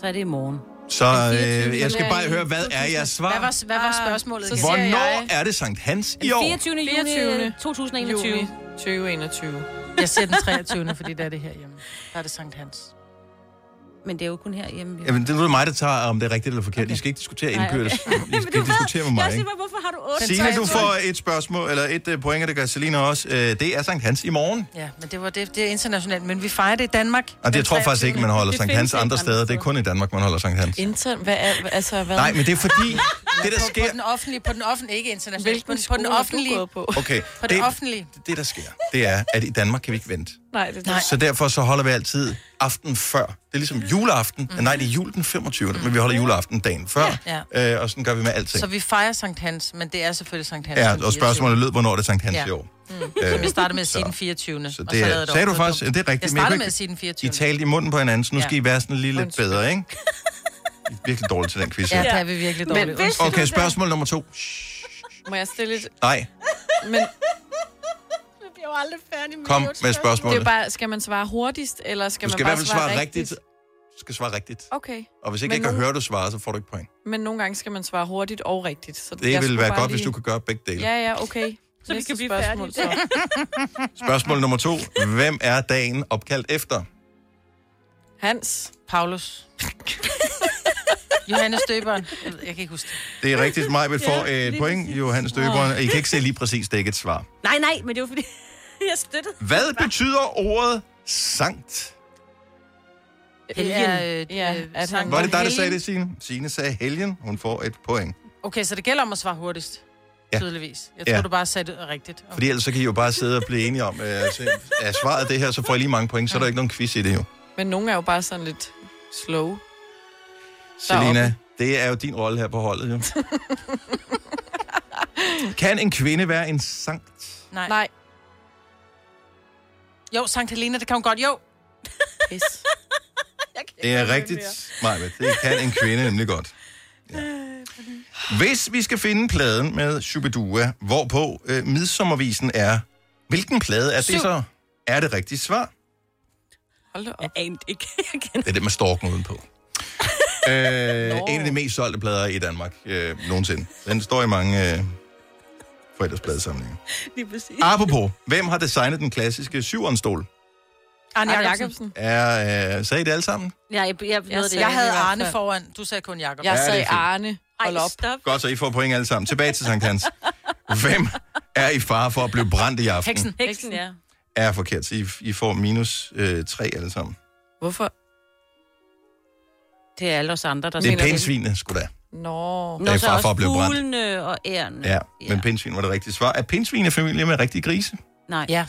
Så er det i morgen. Så øh, jeg skal bare høre, hvad er jeres Hvad svar? var, hvad var spørgsmålet så Hvornår jeg- er det Sankt Hans i Den år? 24. juni 24. 2021. Juni 2021. Jeg siger den 23. fordi det er det her hjemme. Der er det Sankt Hans. Men det er jo kun herhjemme. jo. Jamen, det er nu mig, der tager, om det er rigtigt eller forkert. Okay. I skal ikke diskutere indbyrdes. okay. I skal diskutere med mig, Jeg siger ikke? bare, hvorfor har du 8? Signe, du får et spørgsmål, eller et uh, point, og det gør Selina også. Uh, det er Sankt Hans i morgen. Ja, men det, var det, det er internationalt. Men vi fejrer det i Danmark. Og det, jeg tror faktisk 23.. ikke, man holder Det Sankt Hans ikke andre steder. Det er kun i Danmark, man holder Sankt Hans. Inter... Hvad er... Altså, hvad? Nej, men det er fordi, det der sker... på den offentlige, på den offentlige, ikke internationalt. Hvilken på, den- på den er offentlige. på? Okay, På den det, offentlige. det der sker, det er, at i Danmark kan vi ikke vente. Nej, det er Nej. Så derfor så holder vi altid aften før. Det er ligesom juleaften. Mm. Nej, det er jul den 25. Mm. Men vi holder juleaften dagen før. Ja. Øh, og sådan gør vi med alting. Så vi fejrer Sankt Hans, men det er selvfølgelig Sankt Hans. Ja, den 24.. og spørgsmålet lød, hvornår er det Sankt Hans Ja. i år? Mm. Som jeg startede med at sige så- den 24. Så og det lavede er, jeg sagde du faktisk, noget det er rigtigt. Jeg men jeg startede kunne med at ikke- sige den 24. I talte i munden på hinanden, så nu Ja. skal I være sådan lige lidt Undskyld. bedre, ikke? I er virkelig dårlige til den quiz Ja, der er vi virkelig dårlige. Men. Okay, spørgsmål nummer to. Må jeg stille et... Nej, Men bliver jo aldrig færdig med kom med det er spørgsmålet. bare... Skal man svare hurtigst, eller skal Du skal i man hvert bare fald svare svare rigtigt? rigtigt. Du skal svare rigtigt. Okay. Og hvis ikke Men jeg kan nogen- høre, du svarer, så får du ikke point. Men nogle gange skal man svare hurtigt og rigtigt. Så Det jeg vil skulle være godt, hvis lige- du kan gøre begge dele. Ja, ja, okay. Så vi Næste kan blive spørgsmål, færdige. så. Spørgsmål nummer to. Hvem er dagen opkaldt efter? Hans. Paulus. Johannes Døberen. Jeg, jeg kan ikke huske det. Det er rigtigt, Majbet får et lige point. Johannes Døberen. I kan ikke se lige præcis, det er ikke et svar. Nej, nej, men det var fordi, jeg støttede. Hvad betyder ordet sankt? Det er, øh, Ja, at han- Var det dig, der Helgen. sagde det, Signe? Signe sagde helgen. Hun får et point. Okay, så det gælder om at svare hurtigst. Ja. Ja. Tydeligvis. Jeg Ja. tror, du bare sagde det rigtigt. Okay. Fordi ellers så kan I jo bare sidde og blive enige om, øh, altså, er svaret det her, så får I lige mange point, så er der ikke nogen quiz i det jo. Men nogle er jo bare sådan lidt slow. Selina, det er jo din rolle her på holdet, jo. kan en kvinde være en sankt? Nej. Nej. Jo, Sankt Helena, det kan hun godt. Jo. Pis. Det er rigtigt, Majbet. Det kan en kvinde nemlig godt. Ja. Hvis vi skal finde pladen med Shubidua, hvorpå øh, midsommervisen er, hvilken plade er det så? Er det rigtigt svar? Hold da op. Jeg anede ikke. Jeg kender. Det er det med storken udenpå. øh, en af de mest solgte plader i Danmark øh, nogensinde. Den står i mange øh, forældrespladesamlinger. Lige præcis. Apropos, hvem har designet den klassiske syvårstol? Arne Arne Jacobsen. Jacobsen. Er, øh, sagde I det alle sammen? Ja, jeg, jeg, jeg, Jeg det. Jeg havde. Arne foran. Du sagde kun Jacob. Jeg Ja, sagde. Arne. Hold Ej, op. stop. Godt, så I får point alle sammen. Tilbage til Sankt Hans. Hvem er i fare for at blive brændt i aften? Heksen. Heksen, ja. Er forkert, så I, I får minus øh, tre alle sammen. Hvorfor? Det er alle os andre, der Det er pindsvinene, sgu da. Nå. Er at blive brændt. fuglene og ærerne. Ja, men pindsvin var det rigtige svar. Er pindsvin familie med rigtige grise? Nej. Ja.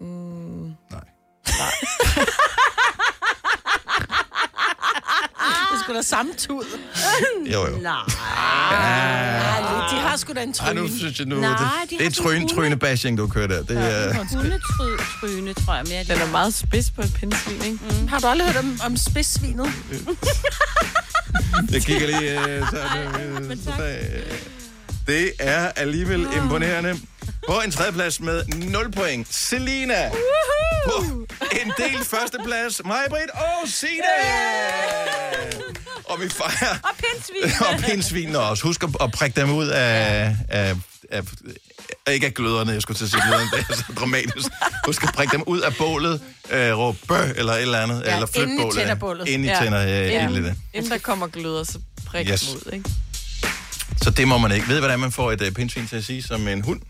Mm, Nej. Det skulle da samme tud. Jo, jo. Nej. De har sgu da en Ej, nu tryne. synes jeg nu, Nej, det, de det er sådan trøne bashing, du kører der. Det er, Hundetryne, tror jeg mere. den er meget spids på et pindsvin, ikke? Mm. Har du aldrig hørt om, om spidsvinet? jeg kigger lige... Øh, så, øh, så, øh, det er alligevel imponerende. På en tredjeplads med 0 point. Selina. På en del førsteplads. Majbrit og Signe. og vi fejrer... Og pindsvin. og pindsvinene også. Husk at, at prikke dem ud af, af, af. Ikke af gløderne, jeg skulle til at sige gløderne, det er så dramatisk. Husk at prikke dem ud af bålet, øh, råb bø, eller et eller andet, Ja, eller flyt inden I bålet. tænder bålet. Inden I Ja. tænder øh, Ja. ildet. Inden der kommer gløder, så prik Yes. yes. ud, ikke? Så det må man ikke. Ved I, hvordan man får et øh, pindsvin til at sige som en hund?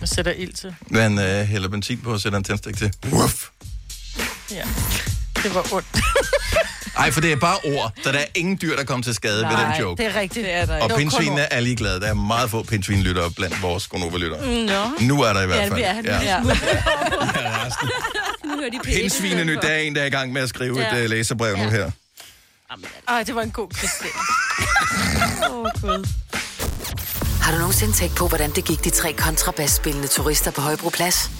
Jeg sætter ild til. Man øh, hælder benzin på og sætter en tændstik til. Wuff. Ja. Det var ondt. Ej, for det er bare ord, så der er ingen dyr, der kommer til skade ved den Nej, joke. Det er rigtigt. Det er der Og pindsvinene er ligeglade. Der er meget få pindsvinlyttere blandt vores Gonova-lyttere. Nå. Nu er der i hvert Ja, fald. er. Ja. Ja. Ja, resten. Nu hører de P1 Pindsvinene, i stedet der er en, der er i gang med at skrive Ja. et uh, læserbrev nu Ja. her. Ej, det var en god kristal. Åh, oh, Gud. Har du nogensinde tænkt på, hvordan det gik de tre kontrabasspillende turister på Højbroplads?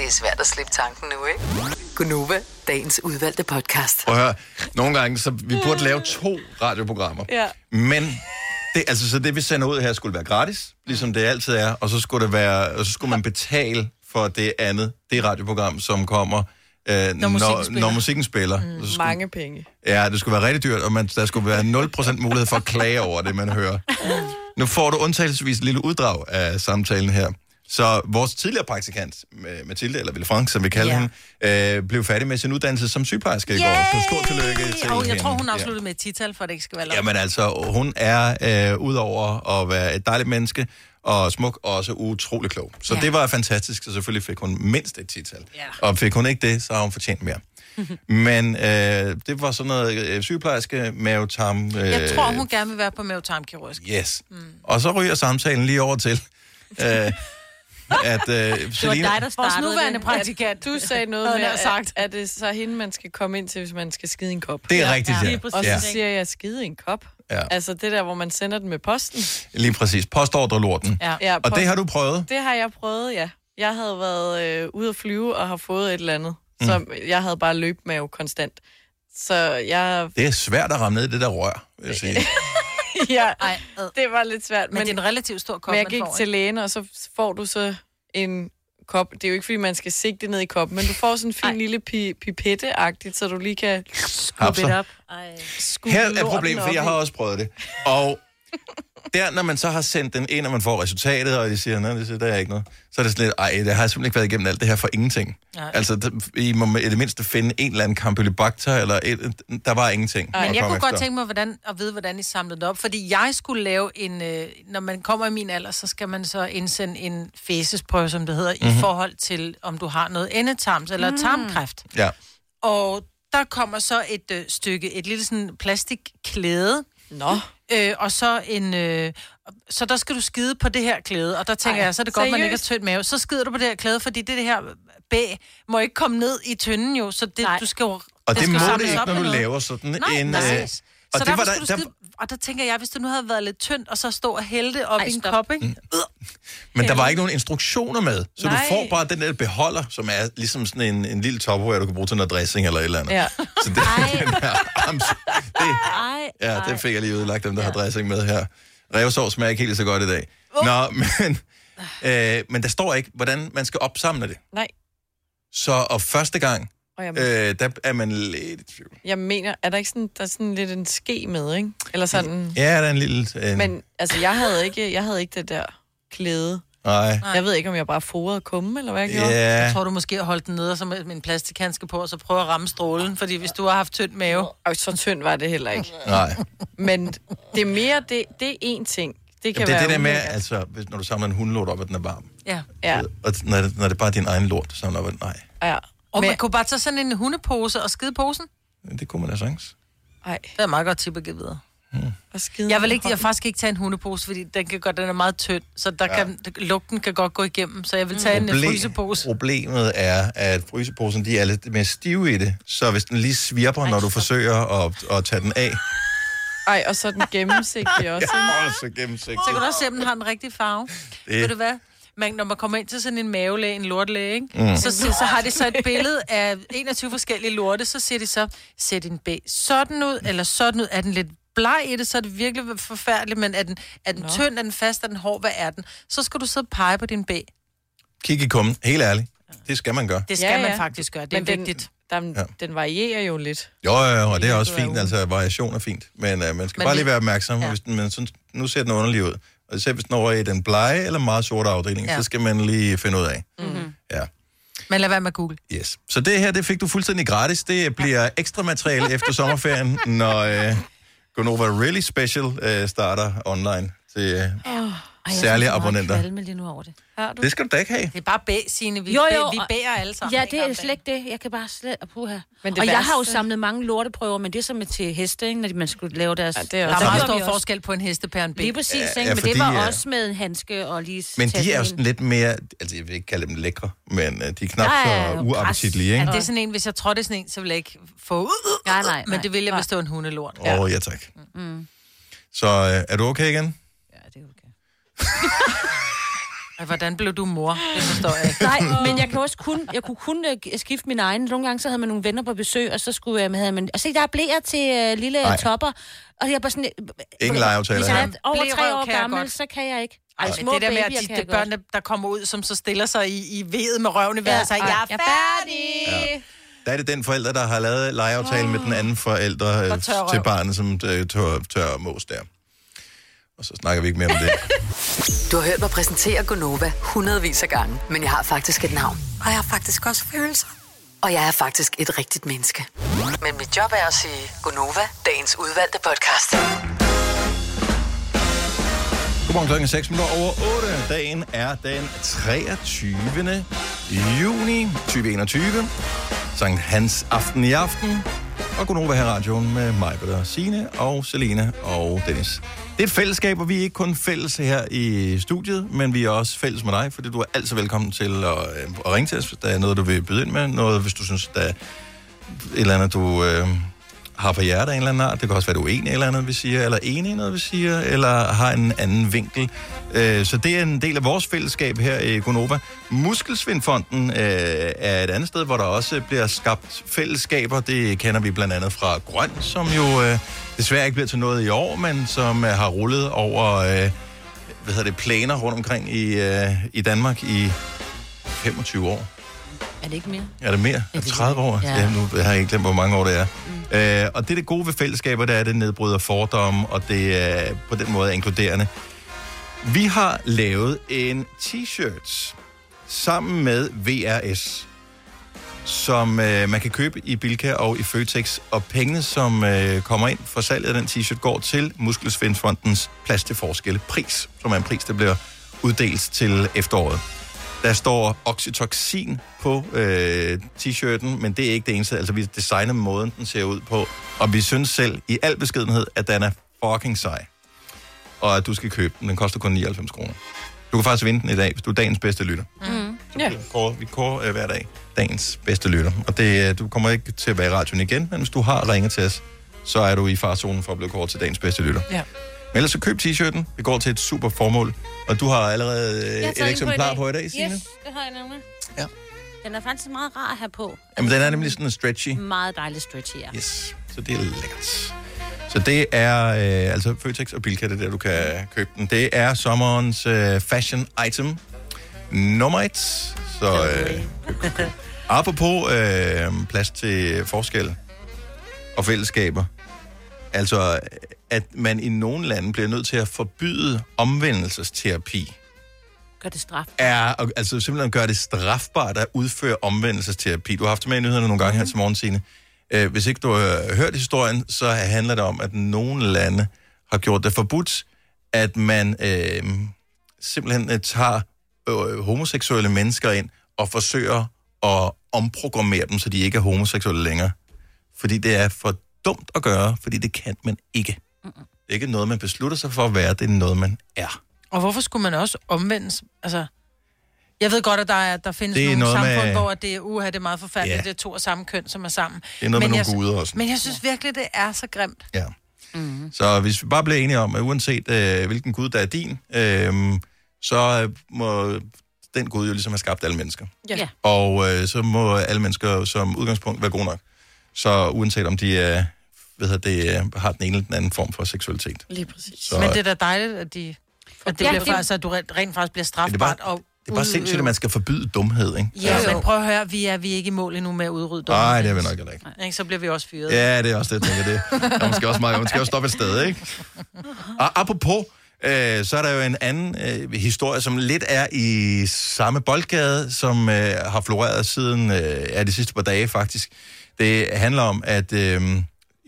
Det er svært at slippe tanken nu, ikke? Gunova, dagens udvalgte podcast. Prøv at høre. Nogle gange, så vi burde lave to radioprogrammer. Ja. Men det, altså, så det, vi sender ud her, skulle være gratis, ligesom det altid er, og så skulle, det være, og så skulle man betale for det andet, det radioprogram, som kommer, øh, når, musikken spiller. når musikken spiller. Mm, så skulle, Mange penge. Ja, det skulle være rigtig dyrt, og man, der skulle være 0% mulighed for at klage over det, man hører. Nu får du undtagelsesvis et lille uddrag af samtalen her. Så vores tidligere praktikant, Mathilde, eller Ville Frank, som vi kalder Ja. hende, øh, blev færdig med sin uddannelse som sygeplejerske i går. Så stort tillykke til Og jeg hende. tror, hun Ja. afsluttede med et tital, for det ikke skal være løgn. Jamen altså, hun er øh, udover at være et dejligt menneske og smuk, også utrolig klog. Så ja. Ja. det var fantastisk, så selvfølgelig fik hun mindst et tital. Ja. Og fik hun ikke det, så har hun fortjent mere. Men øh, det var sådan noget øh, sygeplejerske, mavetarm... Øh, Jeg tror, hun gerne vil være på mavetarmkirurgisk. Yes. Mm. Og så ryger samtalen lige over til, øh, at Det var Selina... dig, der Vores startede nuværende det. praktikant. Du sagde noget med, sagt. at, at det så hende, man skal komme ind til, hvis man skal skide en kop. Det er rigtigt, ja, ja. lige præcis. Og så siger jeg, skide en kop. Ja. Altså det der, hvor man sender den med posten. Lige præcis. Postordrelorten. Ja. Ja, Og det har du prøvet? det har jeg prøvet, ja. Jeg havde været øh, ude at flyve og har fået et eller andet. Så Mm. jeg havde bare løbet med konstant. Så jeg... Det er svært at ramme ned i det der rør, vil jeg sige. ja, Ej, det var lidt svært. Men, men det er en relativt stor kop, Men jeg man gik får, til lægen, og så får du så en kop. Det er jo ikke, fordi man skal sigte ned i koppen, men du får sådan en fin Ej. lille pi- pipette-agtigt, så du lige kan Hapser. Skub it up. Ej. skubbe Her er problemet, for op jeg har også prøvet det. Og der, når man så har sendt den ind, og man får resultatet, og de siger, nej, det siger, der er ikke noget, så er det sådan lidt, ej, det har jeg simpelthen ikke været igennem alt det her for ingenting. Nej. Altså, I må i det mindste finde en eller anden campylobacter, eller et, der var ingenting. Men at jeg kunne godt efter. tænke mig hvordan, at vide, hvordan I samlede det op. Fordi jeg skulle lave en... Øh, når man kommer i min alder, så skal man så indsende en fæsesprøve, som det hedder, Mhm. mm-hmm. i forhold til, om du har noget endetarms eller mm. tarmkræft. Ja. Og der kommer så et øh, stykke, et lille sådan plastikklæde, Nå, øh, og så en... Øh, så der skal du skide på det her klæde, og der tænker Ej, jeg, så er det godt, man ikke har seriøst? tynd mave. Så skider du på det her klæde, fordi det, det her bæ må ikke komme ned i tynden jo, så det, Nej. du skal jo... Og det, skal må det ikke, når du noget. laver sådan Nej, en... nej. øh, Så og derfor det var der, du der, skide, og der tænker jeg, hvis det nu havde været lidt tyndt, og så stå og hælde det op Ej, i en stop. kop, ikke? men der var ikke nogen instruktioner med, så Nej. du får bare den der beholder, som er ligesom sådan en, en lille topperware, du kan bruge til noget dressing eller et eller andet. ja. Så det, den her, ams, det, Ej, Ja, ej. det fik jeg lige udlagt, dem der har dressing med her. Revsov smager ikke helt så godt i dag. Nå, men, øh, men der står ikke, hvordan man skal opsamle det. Nej. Så og første gang, Og jeg, øh, der er man lidt i tvivl. jeg mener, er der ikke sådan, der er sådan lidt en ske med, ikke? Eller sådan... Ja, der er en lille... En, Men altså, jeg havde ikke, jeg havde ikke det der klæde. nej. Jeg ved ikke, om jeg bare fodrede kummen, eller hvad jeg gjorde. Jeg Ja, tror, du måske har holdt den nede, og så med en plastikhandske på, og så prøve at ramme strålen. Fordi hvis du har haft tynd mave... Og så tynd var det heller ikke. nej. Men det er mere, det, det er én ting. Det kan Jamen, det er være det der med, ulækkert. altså, hvis, når du samler en hundelort op, at den er varm. Ja. Ja, Og når det, når det er bare din egen lort, du samler op, at nej. ja. Og Men- man kunne bare tage sådan en hundepose og skide posen. Det kunne man da sagtens. Ej, Det er et meget godt tip at give videre. og skide Jeg vil ikke, jeg faktisk ikke tage en hundepose, fordi den, kan godt, den er meget tynd, så der ja. kan, lugten kan godt gå igennem. Så jeg vil tage en øh, frysepose. Problemet er, at fryseposen, de er lidt mere stive i det. Så hvis den lige svirper, når du forsøger at, at tage den af, Ej, og så den gennemsigtig også. Ja, åh, så gennemsigtigt. Så kan du også se, om den har den rigtige farve. Det- Ved du hvad? Man, når man kommer ind til sådan en mavelæge, en lortlæge, ikke? Mm. Så, så, så har de så et billede af 21 forskellige lorte, så siger de så, ser din bæ sådan ud, eller sådan ud, er den lidt bleg i det, så er det virkelig forfærdeligt, men er den, er den tynd, er den fast, er den hård, hvad er den? Så skal du sidde og pege på din bæ. Kig i kummen. Helt ærligt. Det skal man gøre. Det skal Ja, ja, man faktisk gøre, det er Men den, vigtigt. der, Ja. den varierer jo lidt. Jo, jo, jo, og det er også fint, altså variation er fint, men uh, man skal Men bare lige være opmærksom, ja. Hvis den, men synes, nu ser den underlig ud. Og især hvis den er over i den blege eller meget sorte afdeling, ja. Så skal man lige finde ud af. Mm-hmm. Ja, Men lad være med Google. yes. Så det her, det fik du fuldstændig gratis. Det bliver ekstra materiale efter sommerferien, når uh, Gonova Really Special uh, starter online til uh, Ej, jeg Særlige meget abonnenter. kvalme lige nu over det. Har du? Det skal du da ikke have. Det er bare bæ, Signe. Vi, Jo, jo, jo, vi bærer alle sammen. Ja, det er slet ikke det. Jeg kan bare slet... Puha. Men det og jeg har jo samlet mange lorteprøver, men det er som til heste, ikke, når man skulle lave deres... Ja, det er Der er meget stor forskel på en hestepære og en bæ. Lige præcis, Ja, ikke? ja, men fordi, det var øh, også med en handske og lige... Men de er jo sådan lidt mere, altså jeg vil ikke kalde dem lækre, men uh, de er knap ja, så ja, uappetitlige, Ja, ikke? det er sådan en, hvis jeg trådte sådan en, så ville jeg ikke få ud. Nej, nej, Men det ville jeg, hvis det var en hundelort. Åh, ja tak. Mm. Så uh, er du okay igen? Ja, det er okay. Og hvordan blev du mor? Det forstår jeg ikke. Nej, men jeg kan også kun, jeg kunne kun uh, skifte min egen. Nogle gange så havde man nogle venner på besøg, og så skulle jeg, havde man, og se, der er blæer til uh, lille uh, topper. Og jeg er bare sådan... øh, Ingen legeaftaler Hvis jeg er over tre år gammel, så kan jeg ikke. Ej, Ej, men små det der med, at de, de børn, der kommer ud, som så stiller sig i, i vedet med røven i vejret, og siger, jeg er færdig. Ja. Der er det den forælder, der har lavet legeaftale oh. med den anden forælder øh, til barnet, som øh, tør, tør mås der. Og så snakker vi ikke mere om det. Du har hørt mig præsentere Gonova hundredvis af gange, men jeg har faktisk et navn. Og jeg har faktisk også følelser. Og jeg er faktisk et rigtigt menneske. Men mit job er at sige Gonova, dagens udvalgte podcast. Godmorgen klokken er 6 minutter over 8. Dagen er den 23. juni 2021. Sankt Hans aften i aften. Og Gunova her radioen med mig, Peter Signe og Selina og Dennis. Det er et fællesskab, og vi er ikke kun fælles her i studiet, men vi er også fælles med dig, fordi du er altid velkommen til at, øh, at ringe til os, hvis der er noget, du vil byde ind med. Noget, hvis du synes, der er et eller andet, du øh, har på hjertet af en eller anden art. Det kan også være, du er enig eller andet, vi siger, eller enig i noget, vi siger, eller har en anden vinkel. Øh, så det er en del af vores fællesskab her i Gonova. Muskelsvindfonden øh, er et andet sted, hvor der også bliver skabt fællesskaber. Det kender vi blandt andet fra Grøn, som jo øh, desværre ikke bliver til noget i år, men som øh, har rullet over øh, hvad hedder det, planer rundt omkring i, øh, i Danmark i 25 år. Er det ikke mere? Er det mere? Er det 30 år? ja. Ja. nu har jeg ikke glemt, hvor mange år det er. Mm. Øh, og det er det gode ved fællesskaber, det er, at det nedbryder fordomme, og det er på den måde inkluderende. Vi har lavet en t-shirt sammen med VRS, som øh, man kan købe i Bilka og i Føtex, og pengene, som øh, kommer ind for salget af den t-shirt, går til Muskelsvindfondens Plads til Forskel pris, som er en pris, der bliver uddelt til efteråret. Der står oxytocin på øh, t-shirten, men det er ikke det eneste. Altså, vi designer måden, den ser ud på. Og vi synes selv, i al beskedenhed, at den er fucking sej. Og at du skal købe den. Den koster kun 99 kroner. Du kan faktisk vinde den i dag, hvis du er dagens bedste lytter. Mm. Ja. Vi kårer, vi kårer øh, hver dag dagens bedste lytter. Og det, øh, du kommer ikke til at være i radioen igen, men hvis du har ringet til os, så er du i farzonen for at blive kåret til dagens bedste lytter. Ja. Men ellers så køb t-shirten. Det går til et super formål. Og du har allerede øh, et eksemplar på i dag, Signe. Yes, det har jeg nemlig. Ja. Den er faktisk meget rar at have på. Jamen, den er nemlig sådan stretchy. Meget dejlig stretchy, ja. Yes, så det er lækkert. Så det er øh, altså Føtex og Bilka, det er der, du kan købe den. Det er sommerens øh, fashion item nummer et. Så øh. Apropos øh, plads til forskel og fællesskaber. Altså, at man i nogle lande bliver nødt til at forbyde omvendelsesterapi Gør det straf. er altså simpelthen gøre det strafbart at udføre omvendelsesterapi. Du har haft det med i nyhederne nogle gange her til morgen, Signe. Øh, hvis ikke du har hørt historien, så handler det om, at nogle lande har gjort det forbudt, at man øh, simpelthen øh, tager øh, homoseksuelle mennesker ind og forsøger at omprogrammere dem, så de ikke er homoseksuelle længere. Fordi det er for dumt at gøre, fordi det kan man ikke. Det er ikke noget, man beslutter sig for at være, det er noget, man er. Og hvorfor skulle man også omvendes? Altså, jeg ved godt, at der, er, der findes Det er nogle noget samfund, med- hvor det er, uha, det er meget forfærdeligt, Ja. det er to af samme køn, som er sammen. Det er noget men med jeg, nogle guder også. Men jeg synes virkelig, det er så grimt. Ja. Mm. Så hvis vi bare bliver enige om, at uanset øh, hvilken gud, der er din, øh, så øh, må den gud jo ligesom have skabt alle mennesker. Ja. Ja. Og øh, så må alle mennesker som udgangspunkt være gode nok. Så uanset om de er, hvad hedder det, øh, har den ene eller den anden form for seksualitet. Lige præcis. Så Men det er da dejligt, at de... At det Ja, bliver det- faktisk, at du rent, faktisk bliver det er strafbart bare- og Det er bare sindssygt, at man skal forbyde dumhed, ikke? Ja, men prøv at høre, vi er, vi er ikke i mål endnu med at udrydde dumhed. Nej, det er vi nok heller ikke. Ikke, så bliver vi også fyret. Ja, det er også det, jeg tænker det. Der er måske også, meget, man skal også stoppe et sted, ikke? Og apropos, øh, så er der jo en anden øh, historie, som lidt er i samme boldgade, som øh, har floreret siden øh, ja, de sidste par dage faktisk. Det handler om, at øh,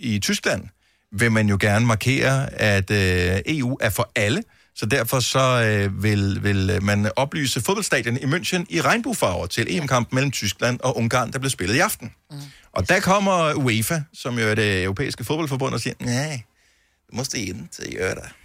i Tyskland vil man jo gerne markere, at øh, EU er for alle, så derfor så øh, vil, vil man oplyse fodboldstadion i München i regnbuefarver til EM-kampen mellem Tyskland og Ungarn, der bliver spillet i aften. Mm. Og der kommer UEFA, som jo er det europæiske fodboldforbund, og siger, nej, du måste inte göra det.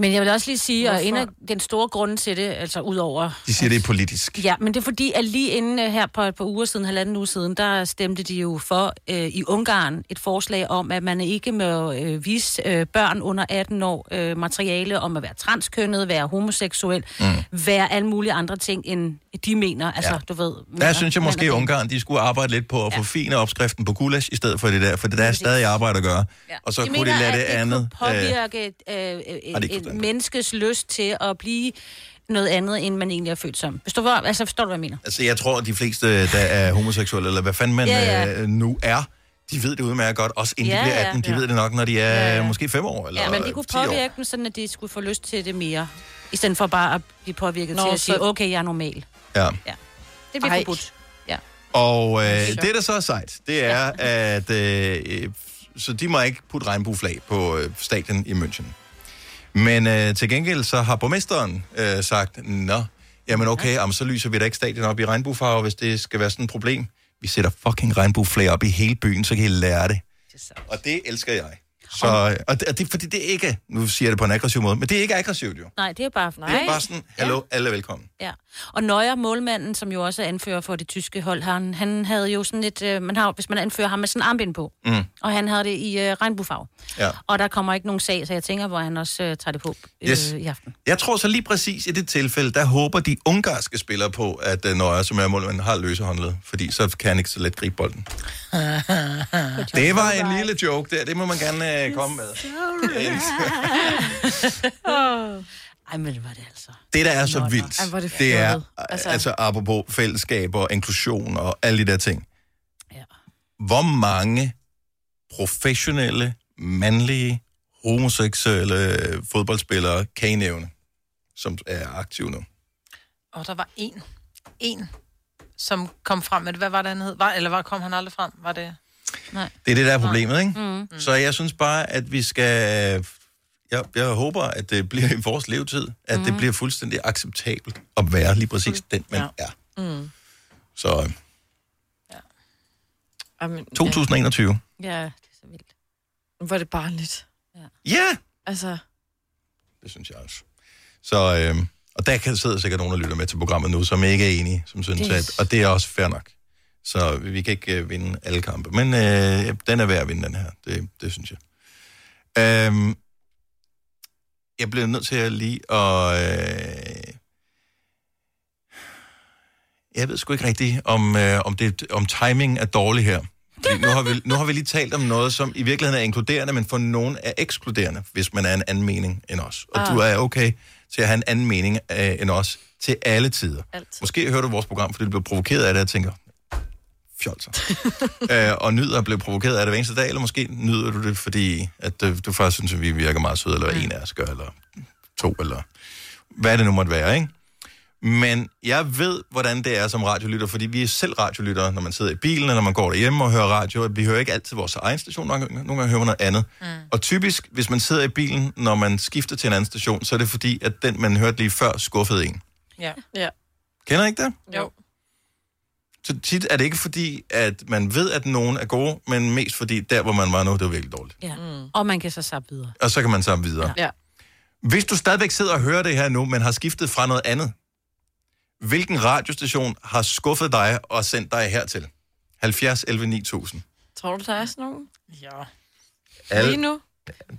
Men jeg vil også lige sige, at en af den store grunde til det, altså udover... De siger, det er politisk. Ja, men det er fordi, at lige inden øh, her på et par uger siden, halvanden uge siden, der stemte de jo for øh, i Ungarn et forslag om, at man ikke må øh, vise øh, børn under 18 år øh, materiale om at være transkønnet, være homoseksuel, mm. være alle mulige andre ting, end de mener. Altså, Ja. du ved... Der mener- synes jeg måske, at Ungarn de skulle arbejde lidt på at Ja. forfine opskriften på gulasch, i stedet for det der, for det der er stadig arbejde at gøre. Ja. Og så de kunne mener, de lade det at andet... Kunne øh, påvirke øh, øh, Menneskes lyst til at blive noget andet, end man egentlig er født som. Forstår du, altså, forstår du hvad jeg mener? Altså, jeg tror, at de fleste, der er homoseksuelle, eller hvad fanden man Ja, ja, ja. ja. nu er, de ved det udmærket godt, også inden Ja, de bliver ja. 18. De Ja. ved det nok, når de er Ja, ja. måske 5 år eller Ja, men de kunne 10 år. påvirke dem, sådan at de skulle få lyst til det mere. I stedet for bare at blive påvirket Nå, til at så- sige, okay, jeg er normal. Ja. Det bliver Ej. forbudt. Ja. Og øh, Sjovt. det, der så er sejt, det er, at øh, øh, så de må ikke putte regnbueflag på øh, stadion i München. Men øh, til gengæld så har borgmesteren øh, sagt, nå, jamen okay, jamen, så lyser vi da ikke stadion op i regnbuefarver, hvis det skal være sådan et problem. Vi sætter fucking regnbueflag op i hele byen, så kan I lære det. Og det elsker jeg. Så, øh, og, det, og det fordi, det er ikke, nu siger jeg det på en aggressiv måde, men det er ikke aggressivt jo. Nej, det er bare... Det er bare sådan, hallo, alle er velkommen. Ja. Og Nøjer, målmanden, som jo også er anfører for det tyske hold, han, han havde jo sådan et... Øh, man har, hvis man anfører ham med sådan en armbind på. Mm. Og han havde det i øh, regnbuefarve. Ja. Og der kommer ikke nogen sag, så jeg tænker, hvor han også øh, tager det på øh, Yes. i aften. Jeg tror så lige præcis i det tilfælde, der håber de ungarske spillere på, at uh, Nøjer, som er målmand, har løse håndled, fordi så kan han ikke så let gribe bolden. det var en lille joke der, det må man gerne uh, komme med. Ej, men det var det altså. Det, der er så vildt, Ej, det det er, altså, Altså- altså apropos fællesskab og inklusion og alle de der ting. Ja. Hvor mange professionelle, mandlige, homoseksuelle fodboldspillere kan I nævne, som er aktive nu? Og der var en, en, som kom frem med det. Hvad var det, han hed? Var, eller var, kom han aldrig frem? Var det... Det er det, der er problemet, ikke? Mm. Så jeg synes bare, at vi skal... Jeg, jeg håber, at det bliver i vores levetid, at mm. det bliver fuldstændig acceptabelt at være lige præcis den, man Ja. er. Mm. Så øh, Jamen, 2021. Ja, det er så vildt. Ja, er det barnligt. Ja, Altså, det synes jeg også. Så, øh, og der kan sidde sikkert nogen, der lytter med til programmet nu, som ikke er enige, som synes, Det at, og det er også fair nok. Så vi kan ikke øh, vinde alle kampe. Men øh, den er værd at vinde, den her. Det, det synes jeg. Øh, jeg bliver nødt til at lige at... Øh, jeg ved sgu ikke rigtigt, om, øh, om, det, om timing er dårlig her. Fordi nu, har vi, nu har vi lige talt om noget, som i virkeligheden er inkluderende, men for nogen er ekskluderende, hvis man er en anden mening end os. Og ah. du er okay til at have en anden mening øh, end os til alle tider. Altid. Måske hører du vores program, fordi du bliver provokeret af det, og tænker, fjolser. øh, og nyder at blive provokeret af det hver eneste dag, eller måske nyder du det, fordi at, øh, du faktisk synes, at vi virker meget søde, eller en af os gør, eller to, eller hvad det nu måtte være, ikke? Men jeg ved, hvordan det er som radiolytter, fordi vi er selv radiolyttere, når man sidder i bilen, eller når man går derhjemme og hører radio. Vi hører ikke altid vores egen station, nogle gange, nogle gange hører man noget andet. Mm. Og typisk, hvis man sidder i bilen, når man skifter til en anden station, så er det fordi, at den, man hørte lige før, skuffede en. Ja. ja. Kender I ikke det? Jo. Så tit er det ikke fordi, at man ved, at nogen er gode, men mest fordi, der hvor man var nu, det var virkelig dårligt. Ja. Mm. Og man kan så sappe videre. Og så kan man sammen videre. Ja. Hvis du stadigvæk sidder og hører det her nu, men har skiftet fra noget andet, hvilken radiostation har skuffet dig og sendt dig hertil? 70 11 9000. Tror du, der er sådan nogen? Ja. Lige Alle, nu?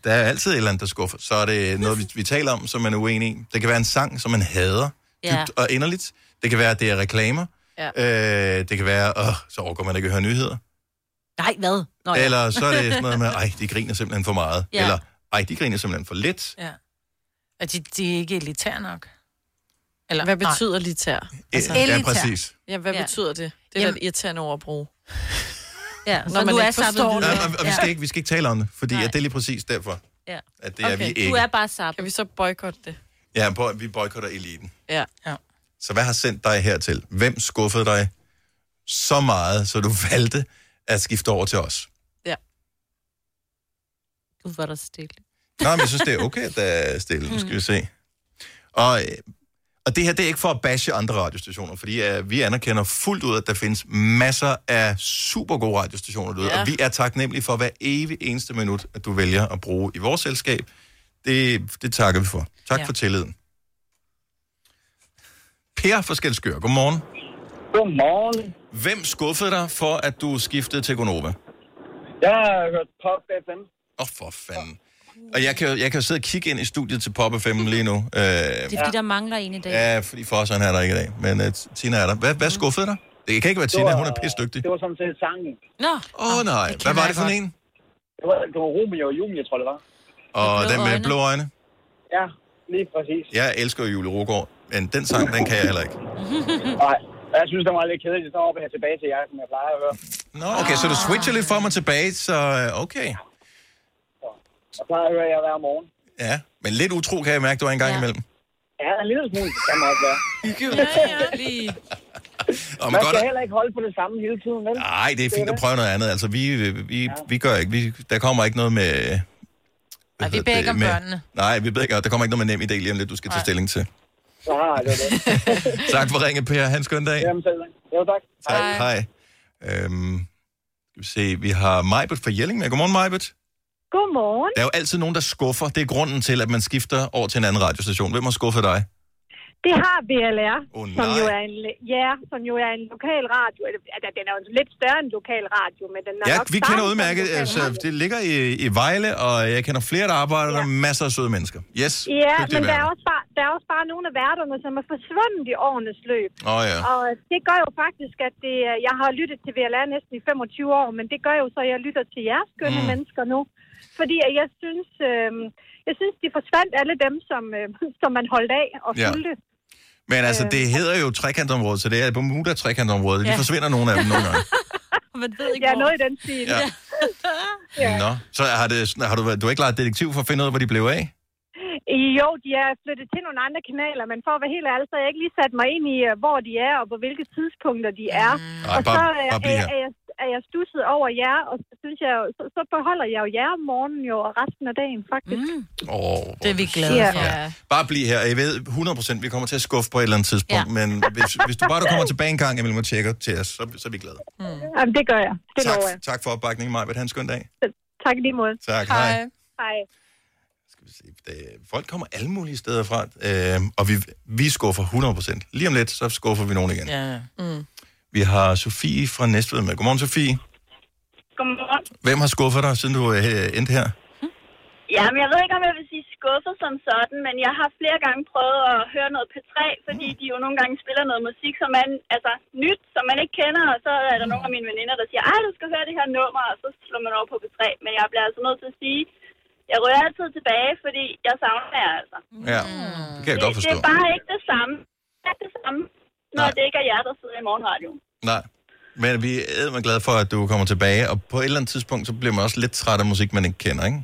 der er altid et eller andet, der skuffer. Så er det noget, vi, vi taler om, som man er uenig i. Det kan være en sang, som man hader Ja. dybt og inderligt. Det kan være, at det er reklamer. Ja. Øh, det kan være, åh, så overgår man ikke at høre nyheder. Nej, hvad? Nå, ja. Eller så er det sådan noget med, ej, de griner simpelthen for meget. Ja. Eller, ej, de griner simpelthen for lidt. ja. Og de, de er ikke elitære nok. Eller, Hvad betyder litær? Altså, ja, elitær. præcis. Ja, hvad Ja. ja. betyder det? Det er da Jamen- et irriterende ord at bruge. Ja, så Når man du er ikke forstår det. Ja, og, og vi, skal ikke, vi skal ikke tale om det, fordi Nej. at det er lige præcis derfor, Ja. at det er Okay, vi du ikke. Du er bare sappet. Kan vi så boykotte det? Ja, vi boykotter eliten. Ja. Så hvad har sendt dig hertil? Hvem skuffede dig så meget, så du valgte at skifte over til os? Du var der stille. Nej, men jeg synes, det er okay, at der er stille. Nu skal vi se. Og, øh, og det her, det er ikke for at bashe andre radiostationer, fordi uh, vi anerkender fuldt ud, at der findes masser af super gode radiostationer derude, Ja. og vi er taknemmelige for hver evig eneste minut, at du vælger at bruge i vores selskab. Det, det takker vi for. Tak ja. Ja. for tilliden. Per fra Skelskør, godmorgen. Godmorgen. Hvem skuffede dig for, at du skiftede til Gonova? Jeg har hørt Pop FM. Åh, oh, for fanden. Og jeg kan, jeg kan jo sidde og kigge ind i studiet til Pop 5 lige nu. Øh, Det er fordi, der mangler en i dag. Ja, fordi Fosseren er der ikke i dag, men uh, Tina er der. Hvad, hvad skuffede dig? Det kan ikke være Tina, hun er pisdygtig. Det var sådan set sangen. Nå, Åh oh, nej, hvad var det for en? Det var, det var Romeo og Julie, tror jeg, det var. Og den med øjne. blå øjne. Ja, lige præcis. Jeg elsker Julie Rogård, men den sang, den kan jeg heller ikke. Nej, jeg synes, det var lidt kedeligt. Så hopper jeg tilbage til jer, som jeg plejer at høre. Nå, okay, så du switcher lidt frem og tilbage, så øh, okay. Jeg plejer at høre jer hver morgen. Ja, men lidt utro kan jeg mærke, du er en gang Ja. imellem. Ja, en lille smule kan man også være. Ja, ja, lige. Og Man man godt, skal heller ikke holde på det samme hele tiden, vel? nej, det er fint at prøve noget andet. Altså, vi, vi, vi gør ikke, vi, der kommer ikke noget med... hvad Ej, vi det, med- børnene. Nej, vi ikke, der kommer ikke noget med nem idé lige om lidt, du skal tage Nej. stilling til. Så har jeg det. det. Tak for ringe, Per. Han skøn dag. Jamen selv. Jo, tak. Tak, hej. Øhm, skal vi se, vi har Majbert fra Jelling med. Godmorgen, Majbert. Godmorgen. Der er jo altid nogen, der skuffer. Det er grunden til, at man skifter over til en anden radiostation. Hvem har skuffet dig? Det har BLR, Åh, som jo er en, ja, som jo er en lokal radio. Altså, den er jo lidt større end lokal radio, men den er Ja, nok vi kender udmærket. Altså, radio. det ligger i, i Vejle, og jeg kender flere, der arbejder der. Masser af søde mennesker. Yes. Ja, men der er, også bare, der er også bare nogle af værterne, som er forsvundet i årenes løb. Oh, ja. Og det gør jo faktisk, at det, jeg har lyttet til VLR næsten i 25 år, men det gør jo så, at jeg lytter til jeres skønne mm. mennesker nu. Fordi at jeg synes, øh, jeg synes, de forsvandt alle dem, som, øh, som man holdt af og Ja. fulgte. Men altså, Øh. det hedder jo trekantområdet, så det er Bermuda trekantområdet. De Ja. forsvinder nogle af dem nogle gange. man ved ikke, Ja, noget i den stil. Ja. Ja. Nå, så har, det, har du, du har ikke lagt detektiv for at finde ud af, hvor de blev af? Jo, de er flyttet til nogle andre kanaler, men for at være helt ærlig, så har jeg ikke lige sat mig ind i, øh, hvor de er og på hvilke tidspunkter de er. Nej, og bare, så bare øh, er, bliv er, her. er, jeg, er jeg stusset over jer, og så synes jeg, så, så beholder jeg jo jer om morgenen jo, og resten af dagen faktisk. Mm. Åh, Det er vi glade Ja. for. Ja. Bare bliv her. Jeg ved 100%, vi kommer til at skuffe på et eller andet tidspunkt, ja. Men hvis, hvis du bare du kommer tilbage en gang imellem og tjekker til os, så, så er vi glade. Jamen, det gør jeg. Det Tak, lover jeg. tak for opbakningen, Maja. Ha' en skøn dag. Tak i lige måde. Tak, hej. hej. Hej. Skal vi se. Det, folk kommer alle mulige steder fra, øh, og vi, vi skuffer 100%. Lige om lidt, så skuffer vi nogen igen. Ja. Ja. Vi har Sofie fra Næstved med. Godmorgen, Sofie. Godmorgen. Hvem har skuffet dig, siden du øh, endte her? Jamen, jeg ved ikke, om jeg vil sige skuffet som sådan, men jeg har flere gange prøvet at høre noget P3, fordi de jo nogle gange spiller noget musik, som man, altså nyt, som man ikke kender, og så er der nogle af mine veninder, der siger, ej, du skal høre det her nummer, og så slår man over på P3. Men jeg bliver altså nødt til at sige, jeg rører altid tilbage, fordi jeg savner jer, altså. Ja, det kan jeg godt det, det forstå. er bare ikke det samme. Det er ikke det samme, når Nej. det ikke er jer, der sidder i morgenradioen. Nej. Men vi er meget glade for, at du kommer tilbage, og på et eller andet tidspunkt, så bliver man også lidt træt af musik, man ikke kender, ikke?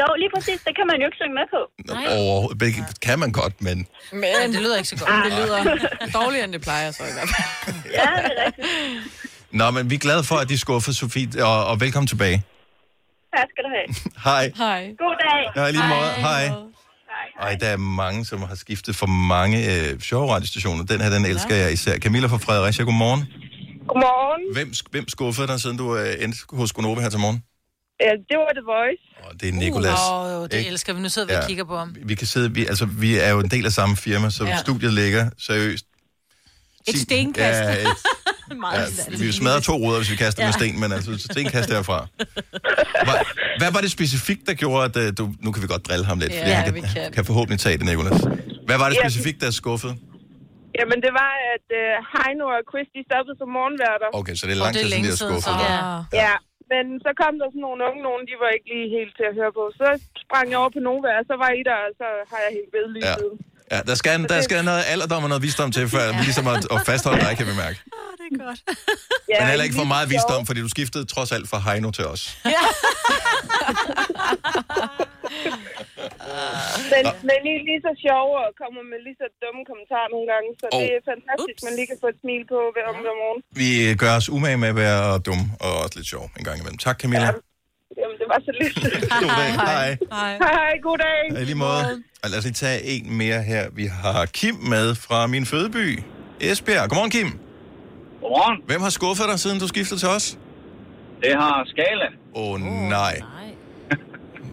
Jo, lige præcis. Det kan man jo ikke synge med på. Overhovedet. Det kan man godt, men... Men Det lyder ikke så godt. det lyder dårligere, end det plejer så i hvert fald. Ja, det er rigtigt. Nå, men vi er glade for, at de skuffede, Sofie, og, og velkommen tilbage. Tak skal du have. Hej. Hej. God dag. Ja, lige måde. Hej. Hej. Ej, der er mange, som har skiftet for mange øh, sjove radiostationer. Den her, den elsker jeg især. Camilla fra Fredericia, godmorgen. Godmorgen. Hvem, hvem skuffede dig, siden du øh, endte hos Gonova her til morgen? Ja, det var The Voice. Og det er Nikolas. Åh, oh, det Ikke? elsker vi. Nu sidder vi Ja. og kigger på ham. Vi kan sidde, vi, altså, vi er jo en del af samme firma, så ja. Studiet ligger seriøst. Et stenkast. Ja, et, Meget ja, vi smadrer to ruder, hvis vi kaster ja. med sten, men altså et stenkast derfra. Hvad, hvad var det specifikt, der gjorde, at uh, du... Nu kan vi godt drille ham lidt, Ja, fordi han kan, kan. kan forhåbentlig tage det, Nicolas. Hvad var det specifikt, der skuffede? Jamen, det var, at uh, Heino og Chris, de stoppede som morgenværter. Okay, så det er lang tid siden, de har skuffet. Ja. Ja, men så kom der sådan nogle unge nogen, de var ikke lige helt til at høre på. Så sprang jeg over på Nova, og så var I der, og så har jeg helt ved lige Ja. Ja, der skal, der skal noget alderdom og noget visdom til, for ja. ligesom at, at fastholde dig, kan vi mærke. det er godt. Ja, Men heller ikke for meget visdom, fordi du skiftede trods alt fra Heino til os. Men, men lige, lige så sjove og kommer med lige så dumme kommentarer nogle gange, så Åh. det er fantastisk, man lige kan få et smil på ved om morgen. Vi gør os umage med at være dum og også lidt sjov en gang imellem. Tak, Camilla. Jamen, det var så lidt. God dag. Hej. Hej, hej, god dag. I lige måde. Og lad os lige tage en mere her. Vi har Kim med fra min fødeby, Esbjerg. Godmorgen, Kim. Godmorgen. Hvem har skuffet dig, siden du skiftede til os? Det har Skala. Åh, oh, nej.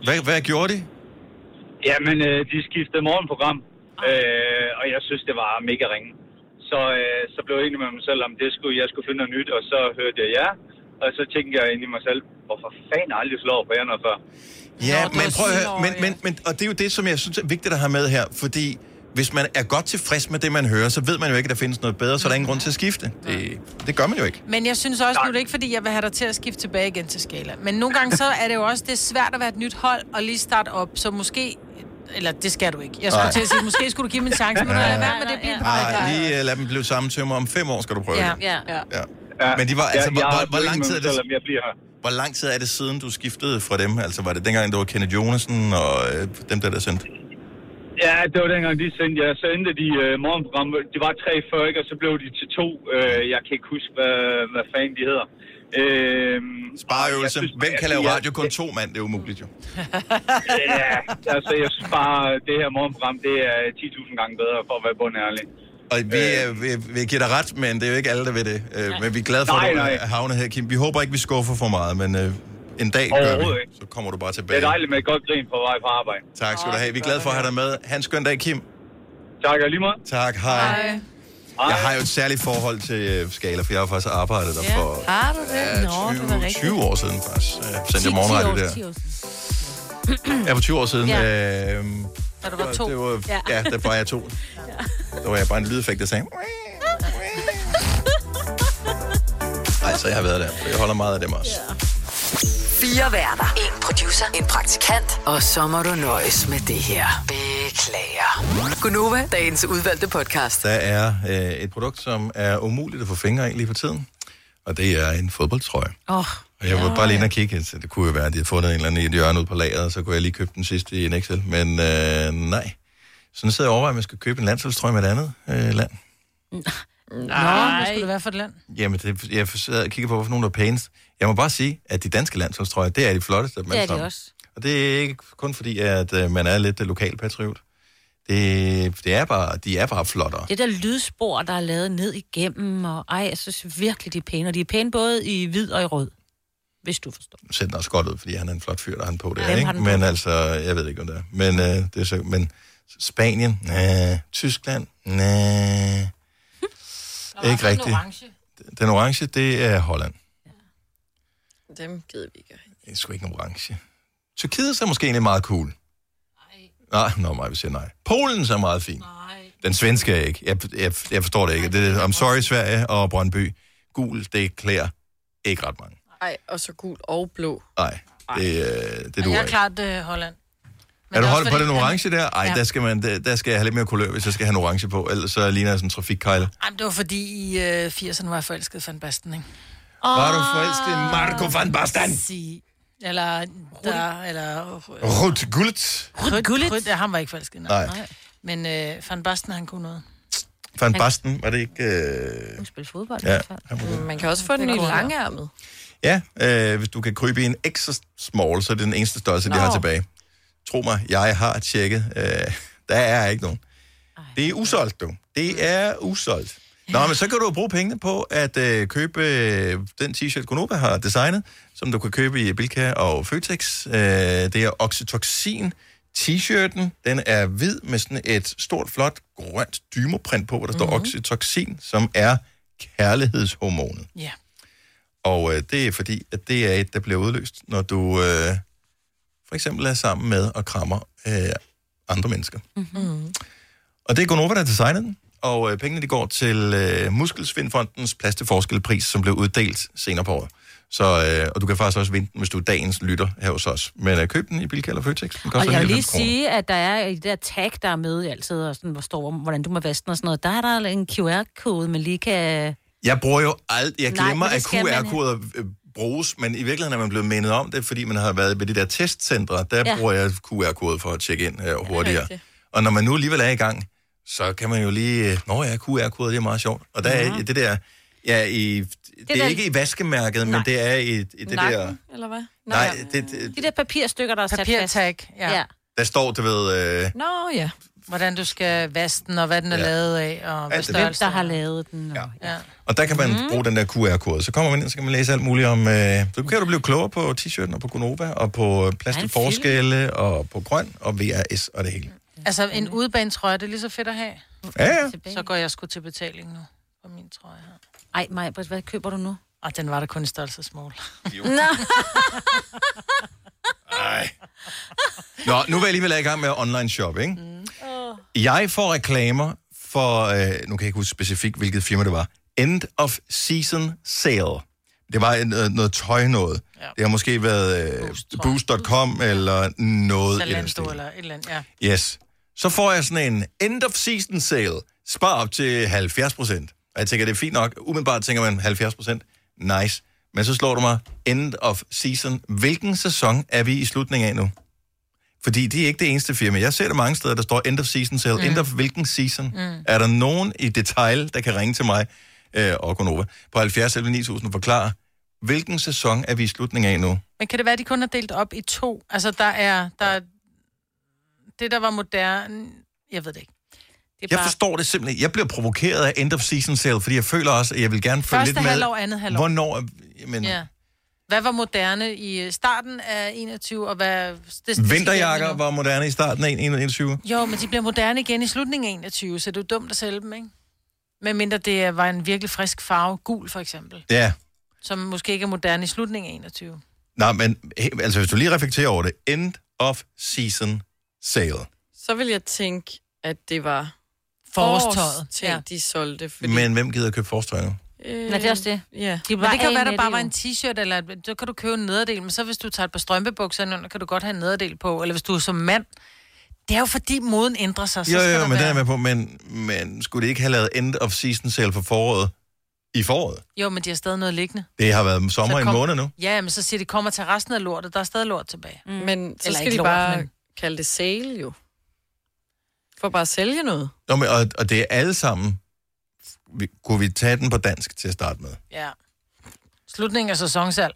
Hvad, hvad gjorde de? Jamen, øh, de skiftede morgenprogram, øh, og jeg synes, det var mega ringe. Så, øh, så blev jeg enig med mig selv, om det skulle, jeg skulle finde noget nyt, og så hørte jeg ja. Og så tænkte jeg ind i mig selv, hvorfor fanden aldrig slået på jer noget før? Ja, Nå, men prøv at høre, men, ja. men, men, og det er jo det, som jeg synes er vigtigt at have med her, fordi hvis man er godt tilfreds med det, man hører, så ved man jo ikke, at der findes noget bedre, så er der ingen grund til at skifte. Det, det gør man jo ikke. Men jeg synes også, nu er det ikke, fordi jeg vil have dig til at skifte tilbage igen til Skala. Men nogle gange så er det jo også det er svært at være et nyt hold og lige starte op. Så måske... Eller det skal du ikke. Jeg skulle Nej. til at sige, måske skulle du give mig en chance, men du lade være med det blive Nej, lige uh, lad dem blive samme tømmer. Om fem år skal du prøve Ja, det. ja. ja. Ja. Men de var, altså, jeg, hvor, hvor, hvor, lang tid er det, jeg bliver her. hvor lang tid er det siden, du skiftede fra dem? Altså, var det dengang, det var Kenneth Jonasen og øh, dem, der der sendte? Ja, det var dengang, de sendte jer. Så endte de uh, morgenprogram. De var tre før, ikke? Og så blev de til to. Uh, jeg kan ikke huske, hvad, hvad fanden de hedder. Uh, Spareøvelse. synes- Hvem kan lave jeg- radio? Kun to mand, det er umuligt jo. Ja, altså jeg synes bare, det her morgenprogram, det er 10.000 gange bedre, for at være bundærlig. Og vi, øh, vi, vi giver dig ret, men det er jo ikke alle, der ved det. Øh, men vi er glade for, Nej, at du er havnet her, Kim. Vi håber ikke, vi skuffer for meget, men øh, en dag gør vi. Så kommer du bare Det er tilbage. dejligt med et godt grin på vej fra arbejde. Tak skal du have. Vi er glade for at have dig med. Han skøn dag, Kim. Tak, og lige måde. Tak, hej. Jeg har jo et særligt forhold til øh, Skala, for jeg har faktisk arbejdet der Ja. for Har du det? ja, Nå, det var 20, rigtigt. 20 år siden faktisk. Øh, sendte jeg morgenradio der. Ja, for 20 år siden. Ja. Øh, Du var to. Det var, ja. ja, der var jeg to. Der var jeg bare en lydeffekt, der sagde... Ej, så jeg har været der. for Jeg holder meget af dem også. Fire værter. En producer. En praktikant. Og så må du nøjes med det her. Beklager. Gunova, dagens udvalgte podcast. Der er øh, et produkt, som er umuligt at få fingre i lige for tiden. Og det er en fodboldtrøje. Åh, oh, Og jeg var bare lige inde og kigge. Så det kunne jo være, at de havde fundet en eller anden i et hjørne ude på lageret, og så kunne jeg lige købe den sidste i en Excel. Men øh, nej. Så nu sidder jeg og overvejer, om jeg skal købe en landsholdstrøje med et andet øh, land. Nå, hvad skulle det være for et land? Jamen, det, jeg sidder og kigger på, hvorfor nogen der er pænest. Jeg må bare sige, at de danske landsholdstrøjer, det er de flotteste det er sammen. også. Og det er ikke kun fordi, at øh, man er lidt øh, lokalpatriot. Det, det er bare, de er bare flottere. Det der lydspor, der er lavet ned igennem, og ej, jeg synes virkelig, de er pæne. Og de er pæne både i hvid og i rød, hvis du forstår. Ser den også godt ud, fordi han er en flot fyr, der han på der, Hvem ikke? Men på? altså, jeg ved ikke, om det er. Men, øh, det er så, men Spanien, næh, Tyskland, næh, ikke rigtigt. orange. Den orange, det er Holland. Dem gider vi ikke. Det er sgu ikke en orange. Tyrkiet er måske egentlig meget cool. Nej, nå, mig vil sige nej. Polen er meget fin. Den svenske er ikke. Jeg, jeg, jeg forstår det ikke. Det I'm sorry, Sverige og Brøndby. Gul, det klæder ikke ret mange. Ej, og så gul og blå. Nej, det, øh, det duer jeg er klart uh, Holland. Men Er du holdt på den orange der? Ej, Ja. der, skal man, der, der skal jeg have lidt mere kulør, hvis jeg skal have en orange på. Ellers så ligner jeg sådan en trafikkejle. Jamen, det var fordi i uh, 80'erne var jeg forelsket Van Basten, ikke? Var du forelsket i Marco van Basten? Sige. Eller, der, eller... Rut Gullet. Rødt gullet? Ja, han var ikke forelsket, nej. Nej. Men øh, Van Basten, han kunne noget. Van Basten, var det ikke... Øh... Hun spiller fodbold. Ja, Ja. han var Man kan også få den i langærmet. Ja, øh, hvis du kan krybe i en extra small, så er det den eneste størrelse, de Nå. har tilbage. Tro mig, jeg har tjekket. Øh, der er ikke nogen. Det er usolgt, du. Det er usolgt. Nå, men så kan du bruge pengene på at øh, købe øh, den t-shirt, Gonova har designet, som du kan købe i Bilka og Føtex. Øh, det er Oxytocin. T-shirten, den er hvid med sådan et stort, flot, grønt dymoprint på, hvor der står Oxytocin, som er kærlighedshormonet. Ja. Og øh, det er fordi, at det er et, der bliver udløst, når du øh, for eksempel er sammen med og krammer øh, andre mennesker. Mm-hmm. Og det er Gonova, der har designet den, og øh, pengene de går til øh, Muskelsvindfondens Plads til Forskelpris, som blev uddelt senere på året. Så, øh, og du kan faktisk også vinde den, hvis du er dagens lytter her hos os. Men øh, køb den i Bilka eller Føtex. Den Og jeg vil lige 99 kroner. sige, at der er i det der tag, der er med altid, og sådan, hvor står, hvordan du må vaske den og sådan noget, der er der en QR-kode, man lige kan... Jeg bruger jo alt. Jeg Nej, glemmer, det at ja. QR-koder øh, bruges, men i virkeligheden er man blevet mindet om det, fordi man har været ved de der testcentre. Der Ja. ja. bruger jeg QR-kode for at tjekke ind øh, hurtigere. og når man nu alligevel er i gang, så kan man jo lige... øh, Nå ja, QR-kode, det er meget sjovt. Og der er det der... Ja, i, det, det er der- ikke i vaskemærket, men det er i, i det der... Nakken, eller hvad? Nej, det, det, De der papirstykker, der er sat fast. Papirtag, ja. Ja. ja. der står, du ved... Øh, Nå, ja. Hvordan du skal vaske den, og hvad den er Ja. lavet af, og hvad det. Hvem størrelse der har lavet den. Og, Ja. Ja. Og der kan man mm. bruge den der QR-kode. Så kommer man ind, så kan man læse alt muligt om... Øh, så kan du blive klogere på t-shirten og på Gonova, og på plads Der er til en film. forskelle, og på grøn, og VRS og det hele. Altså, en udebanetrøje, det er lige så fedt at have. Ja, ja. Så går jeg sgu til betaling nu på min trøje her. Ej, Maj, hvad køber du nu? Og den var der kun i størrelse small. Ej. Nå, nu vil jeg alligevel i gang med online shop, ikke? Mm. Jeg får reklamer for, øh, nu kan jeg ikke huske specifikt, hvilket firma det var, End of Season Sale. Det var en, øh, noget tøj noget. Ja. Det har måske været øh, Boost. Boost.com eller noget. Zalando eller et eller andet, ja. Yes. Så får jeg sådan en end of season sale. Spar op til 70 procent. Og jeg tænker, det er fint nok. Umiddelbart tænker man 70 procent. Nice. Men så slår du mig end of season. Hvilken sæson er vi i slutningen af nu? Fordi det er ikke det eneste firma. Jeg ser det mange steder, der står end of season sale. Mm. End of hvilken season? Mm. Er der nogen i detail, der kan ringe til mig øh, og Gonova på 70 11 9000 og forklare, hvilken sæson er vi i slutningen af nu? Men kan det være, at de kun er delt op i to? Altså, der er... Der er det, der var moderne... Jeg ved det ikke. Det Jeg bare forstår det simpelthen. Jeg bliver provokeret af end of season sale, fordi jeg føler også, at jeg vil gerne følge første lidt med. halvår, andet halvår. Hvornår? Jamen, ja. Hvad var moderne i starten af 21, og hvad... Det, det Vinterjakker var moderne i starten af 21. Jo, men de bliver moderne igen i slutningen af 21, så det er jo dumt at sælge dem, ikke? Medmindre det var en virkelig frisk farve, gul for eksempel, Ja. som måske ikke er moderne i slutningen af 21. Nej, men altså, hvis du lige reflekterer over det. End of season sale. Så vil jeg tænke, at det var Forårstøjet. ting, Ja. de solgte. Fordi, Men hvem gider købe forårstøj nu? øh, Nej, det er også det. Ja. De Men det kan jo være, der bare var en... t-shirt, eller så kan du købe en nederdel, men så hvis du tager et par strømpebukser under, kan du godt have en nederdel på, eller hvis du er som mand. Det er jo fordi moden ændrer sig. Så Jo, jo, der men det er med på. Men, men skulle det ikke have lavet end of season sale for foråret i foråret? Jo, men de har stadig noget liggende. Det har været sommer Så i en måned nu. Ja, men så siger de, kommer til resten af lortet. Der er stadig lort tilbage. Mm. Men så Eller skal ikke de lort, bare men- kalde det sale, jo. For bare at sælge noget. Nå, men, og, og det er alle sammen. Vi, kunne vi tage den på dansk til at starte med? Ja. Slutningen af sæsonsalg.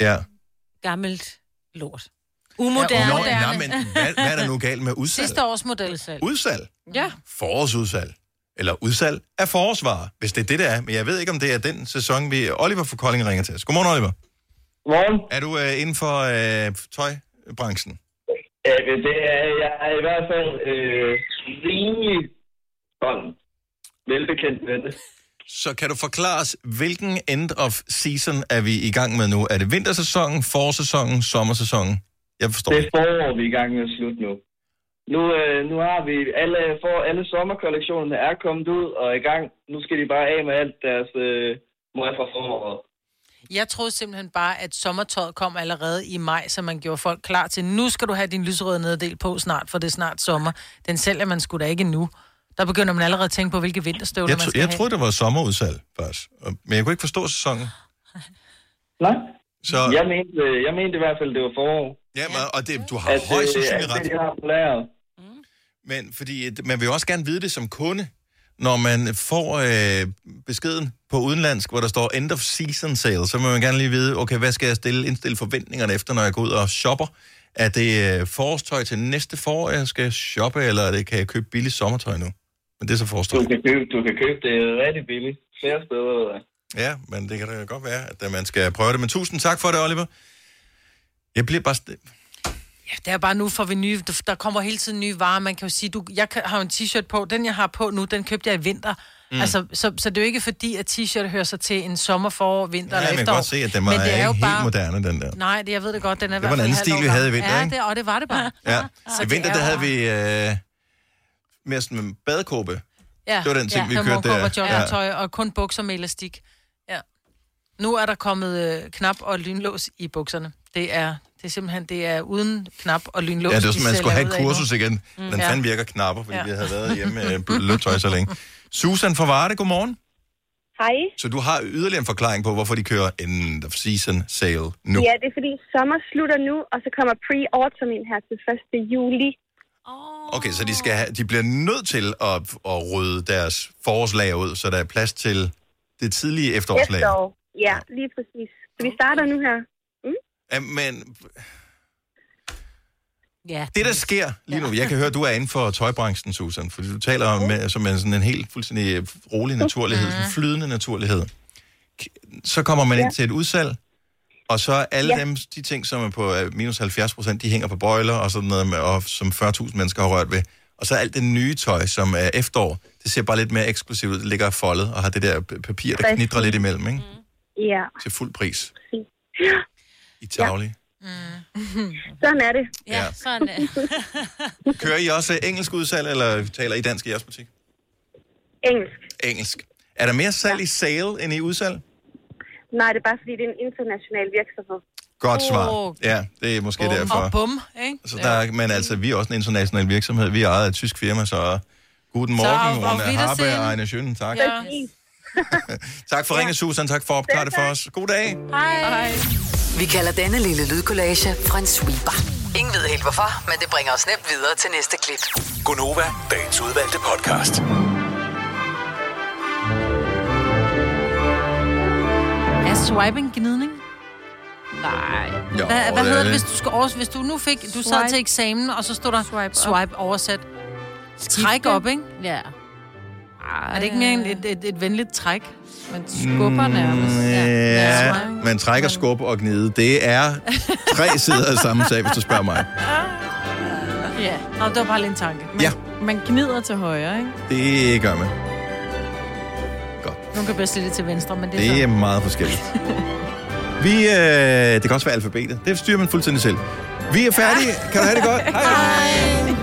Ja. Gammelt lort. Umoderne. nå, moderne. men hvad, hvad er der nu galt med udsalg? Sidste års model. Udsalg? Ja. Forårsudsalg. Eller udsalg af forårsvarer, hvis det er det, der er. Men jeg ved ikke, om det er den sæson, vi... Oliver fra Kolding ringer til os. Godmorgen, Oliver. Godmorgen. Er du øh, inden for øh, tøjbranchen? Ja, men det er, jeg er i hvert fald øh, rimelig sådan velbekendt med det. Så kan du forklare os, hvilken end of season er vi i gang med nu? Er det vintersæsonen, forårssæsonen, sommersæsonen? Jeg forstår Det er forår, vi er i gang med at slutte nu. Nu, øh, nu har vi alle, for, alle sommerkollektionerne er kommet ud og er i gang. Nu skal de bare af med alt deres øh, møg fra foråret. Jeg troede simpelthen bare, at sommertøjet kom allerede i maj, så man gjorde folk klar til, nu skal du have din lyserøde neddel på snart, for det er snart sommer. Den sælger man sgu da ikke nu. Der begynder man allerede at tænke på, hvilke vinterstøvler Jeg, man skal jeg have. troede, det var sommerudsalg, faktisk. Men jeg kunne ikke forstå sæsonen. Nej. Så, Jeg mente, jeg mente i hvert fald, det var forår. ja, men- og det, du har At, højst øh, sandsynligt ret. det, de har. Men fordi man vil jo også gerne vide det som kunde, når man får øh, beskeden på udenlandsk, hvor der står end of season sale, så må man gerne lige vide, okay, hvad skal jeg stille, indstille forventningerne efter, når jeg går ud og shopper? Er det øh, forårstøj til næste forår, jeg skal shoppe, eller er det, kan jeg købe billigt sommertøj nu? Men det er så forårstøj. Du kan købe, du kan købe det rigtig billigt. Flere steder. ved jeg. Ja, men det kan da godt være, at man skal prøve det. Men tusind tak for det, Oliver. Jeg bliver bare... st- Ja, det er bare nu får vi nye, der kommer hele tiden nye varer. Man kan jo sige, du, jeg har jo en t-shirt på, den jeg har på nu, den købte jeg i vinter. Mm. Altså, så, så det er jo ikke fordi, at t-shirt hører sig til en sommer, forår, vinter Ja, eller men jeg efterår. kan godt se, at den var Men det er jo helt bare... moderne, den der. Nej, det, jeg ved det godt, den er i var en anden stil, vi havde i vinter, ja, ikke? Det, og det var det bare. Ja, Så i det vinter, er der havde vi øh, mere sådan en badekåbe. Ja, Det var den ting, vi med kørte der. Ja. joggingtøj og kun bukser med elastik. Ja. Nu er der kommet øh, knap og lynlås i bukserne. Det er, det er simpelthen det er uden knap og lynlås. Ja, det de sådan, man skulle have et kursus igen. Mm. Den Ja. fanden virker knapper, fordi Ja. vi havde været hjemme med blødt tøj så længe. Susan fra Varde, godmorgen. Hej. Så du har yderligere en forklaring på, hvorfor de kører end of season sale nu. Ja, det er fordi sommer slutter nu, og så kommer pre-autumn ind her til 1. juli. Okay, så de, skal have, de bliver nødt til at, at rydde deres forårslag ud, så der er plads til det tidlige efterårslag. Efterår. Ja, lige præcis. Så vi starter nu her. Men Ja. det, der sker lige nu, jeg kan høre, at du er inden for tøjbranchen, Susan, fordi du taler om, med, som en, sådan en helt fuldstændig rolig naturlighed, sådan en flydende naturlighed. Så kommer man ind til et udsalg, og så alle Ja. dem, de ting, som er på øh, minus 70 procent, de hænger på bøjler og sådan noget, med, og, som 40.000 mennesker har rørt ved. Og så alt det nye tøj, som er efterår, det ser bare lidt mere eksklusivt ud. Det ligger foldet og har det der papir, der knitrer lidt imellem, ikke? Ja. Til fuld pris Ja, i tavlig. sådan er det. Ja. Sådan er. Kører I også engelsk udsalg, eller taler I dansk i jeres butik? Engelsk. Engelsk. Er der mere salg i sale end i udsalg? Nej, det er bare fordi, det er en international virksomhed. Godt svar. Ja, det er måske Bum derfor. og bum, ikke? Så der, er- men altså, vi er også en international virksomhed. Vi er ejet af et tysk firma, så guten morgen, Rune Harbe Wiedersehen. og Ejne Schøn. Tak. Ja. Tak for ringen, Susan. Tak for at opklare det for os. God dag. Hej. Vi kalder denne lille lydkollage en sweeper. Ingen ved helt hvorfor, men det bringer os nemt videre til næste klip. Gunova, dagens udvalgte podcast. Er swiping gnidning? Nej. Jo, Hvad, hvad hedder er det, hvis du, skal overs, hvis du nu fik, du sad til eksamen, og så stod der Swipe swipe oversat. Træk op, ikke? Ja. Er det ikke mere end et, et, et venligt træk? Man skubber nærmest. Ja, ja. Swipe. man trækker skub og gnide. Det er tre sider af samme sag, hvis du spørger mig. Ja. Nå, det var bare lige en tanke. Ja, Man gnider til højre, ikke? det gør man. Nogle kan bedst lide det til venstre, men det er Det er så. meget forskelligt. Vi, øh, det kan også være alfabetet. Det styrer man fuldstændig selv. Vi er færdige. Kan du have det godt? Hej. Hej.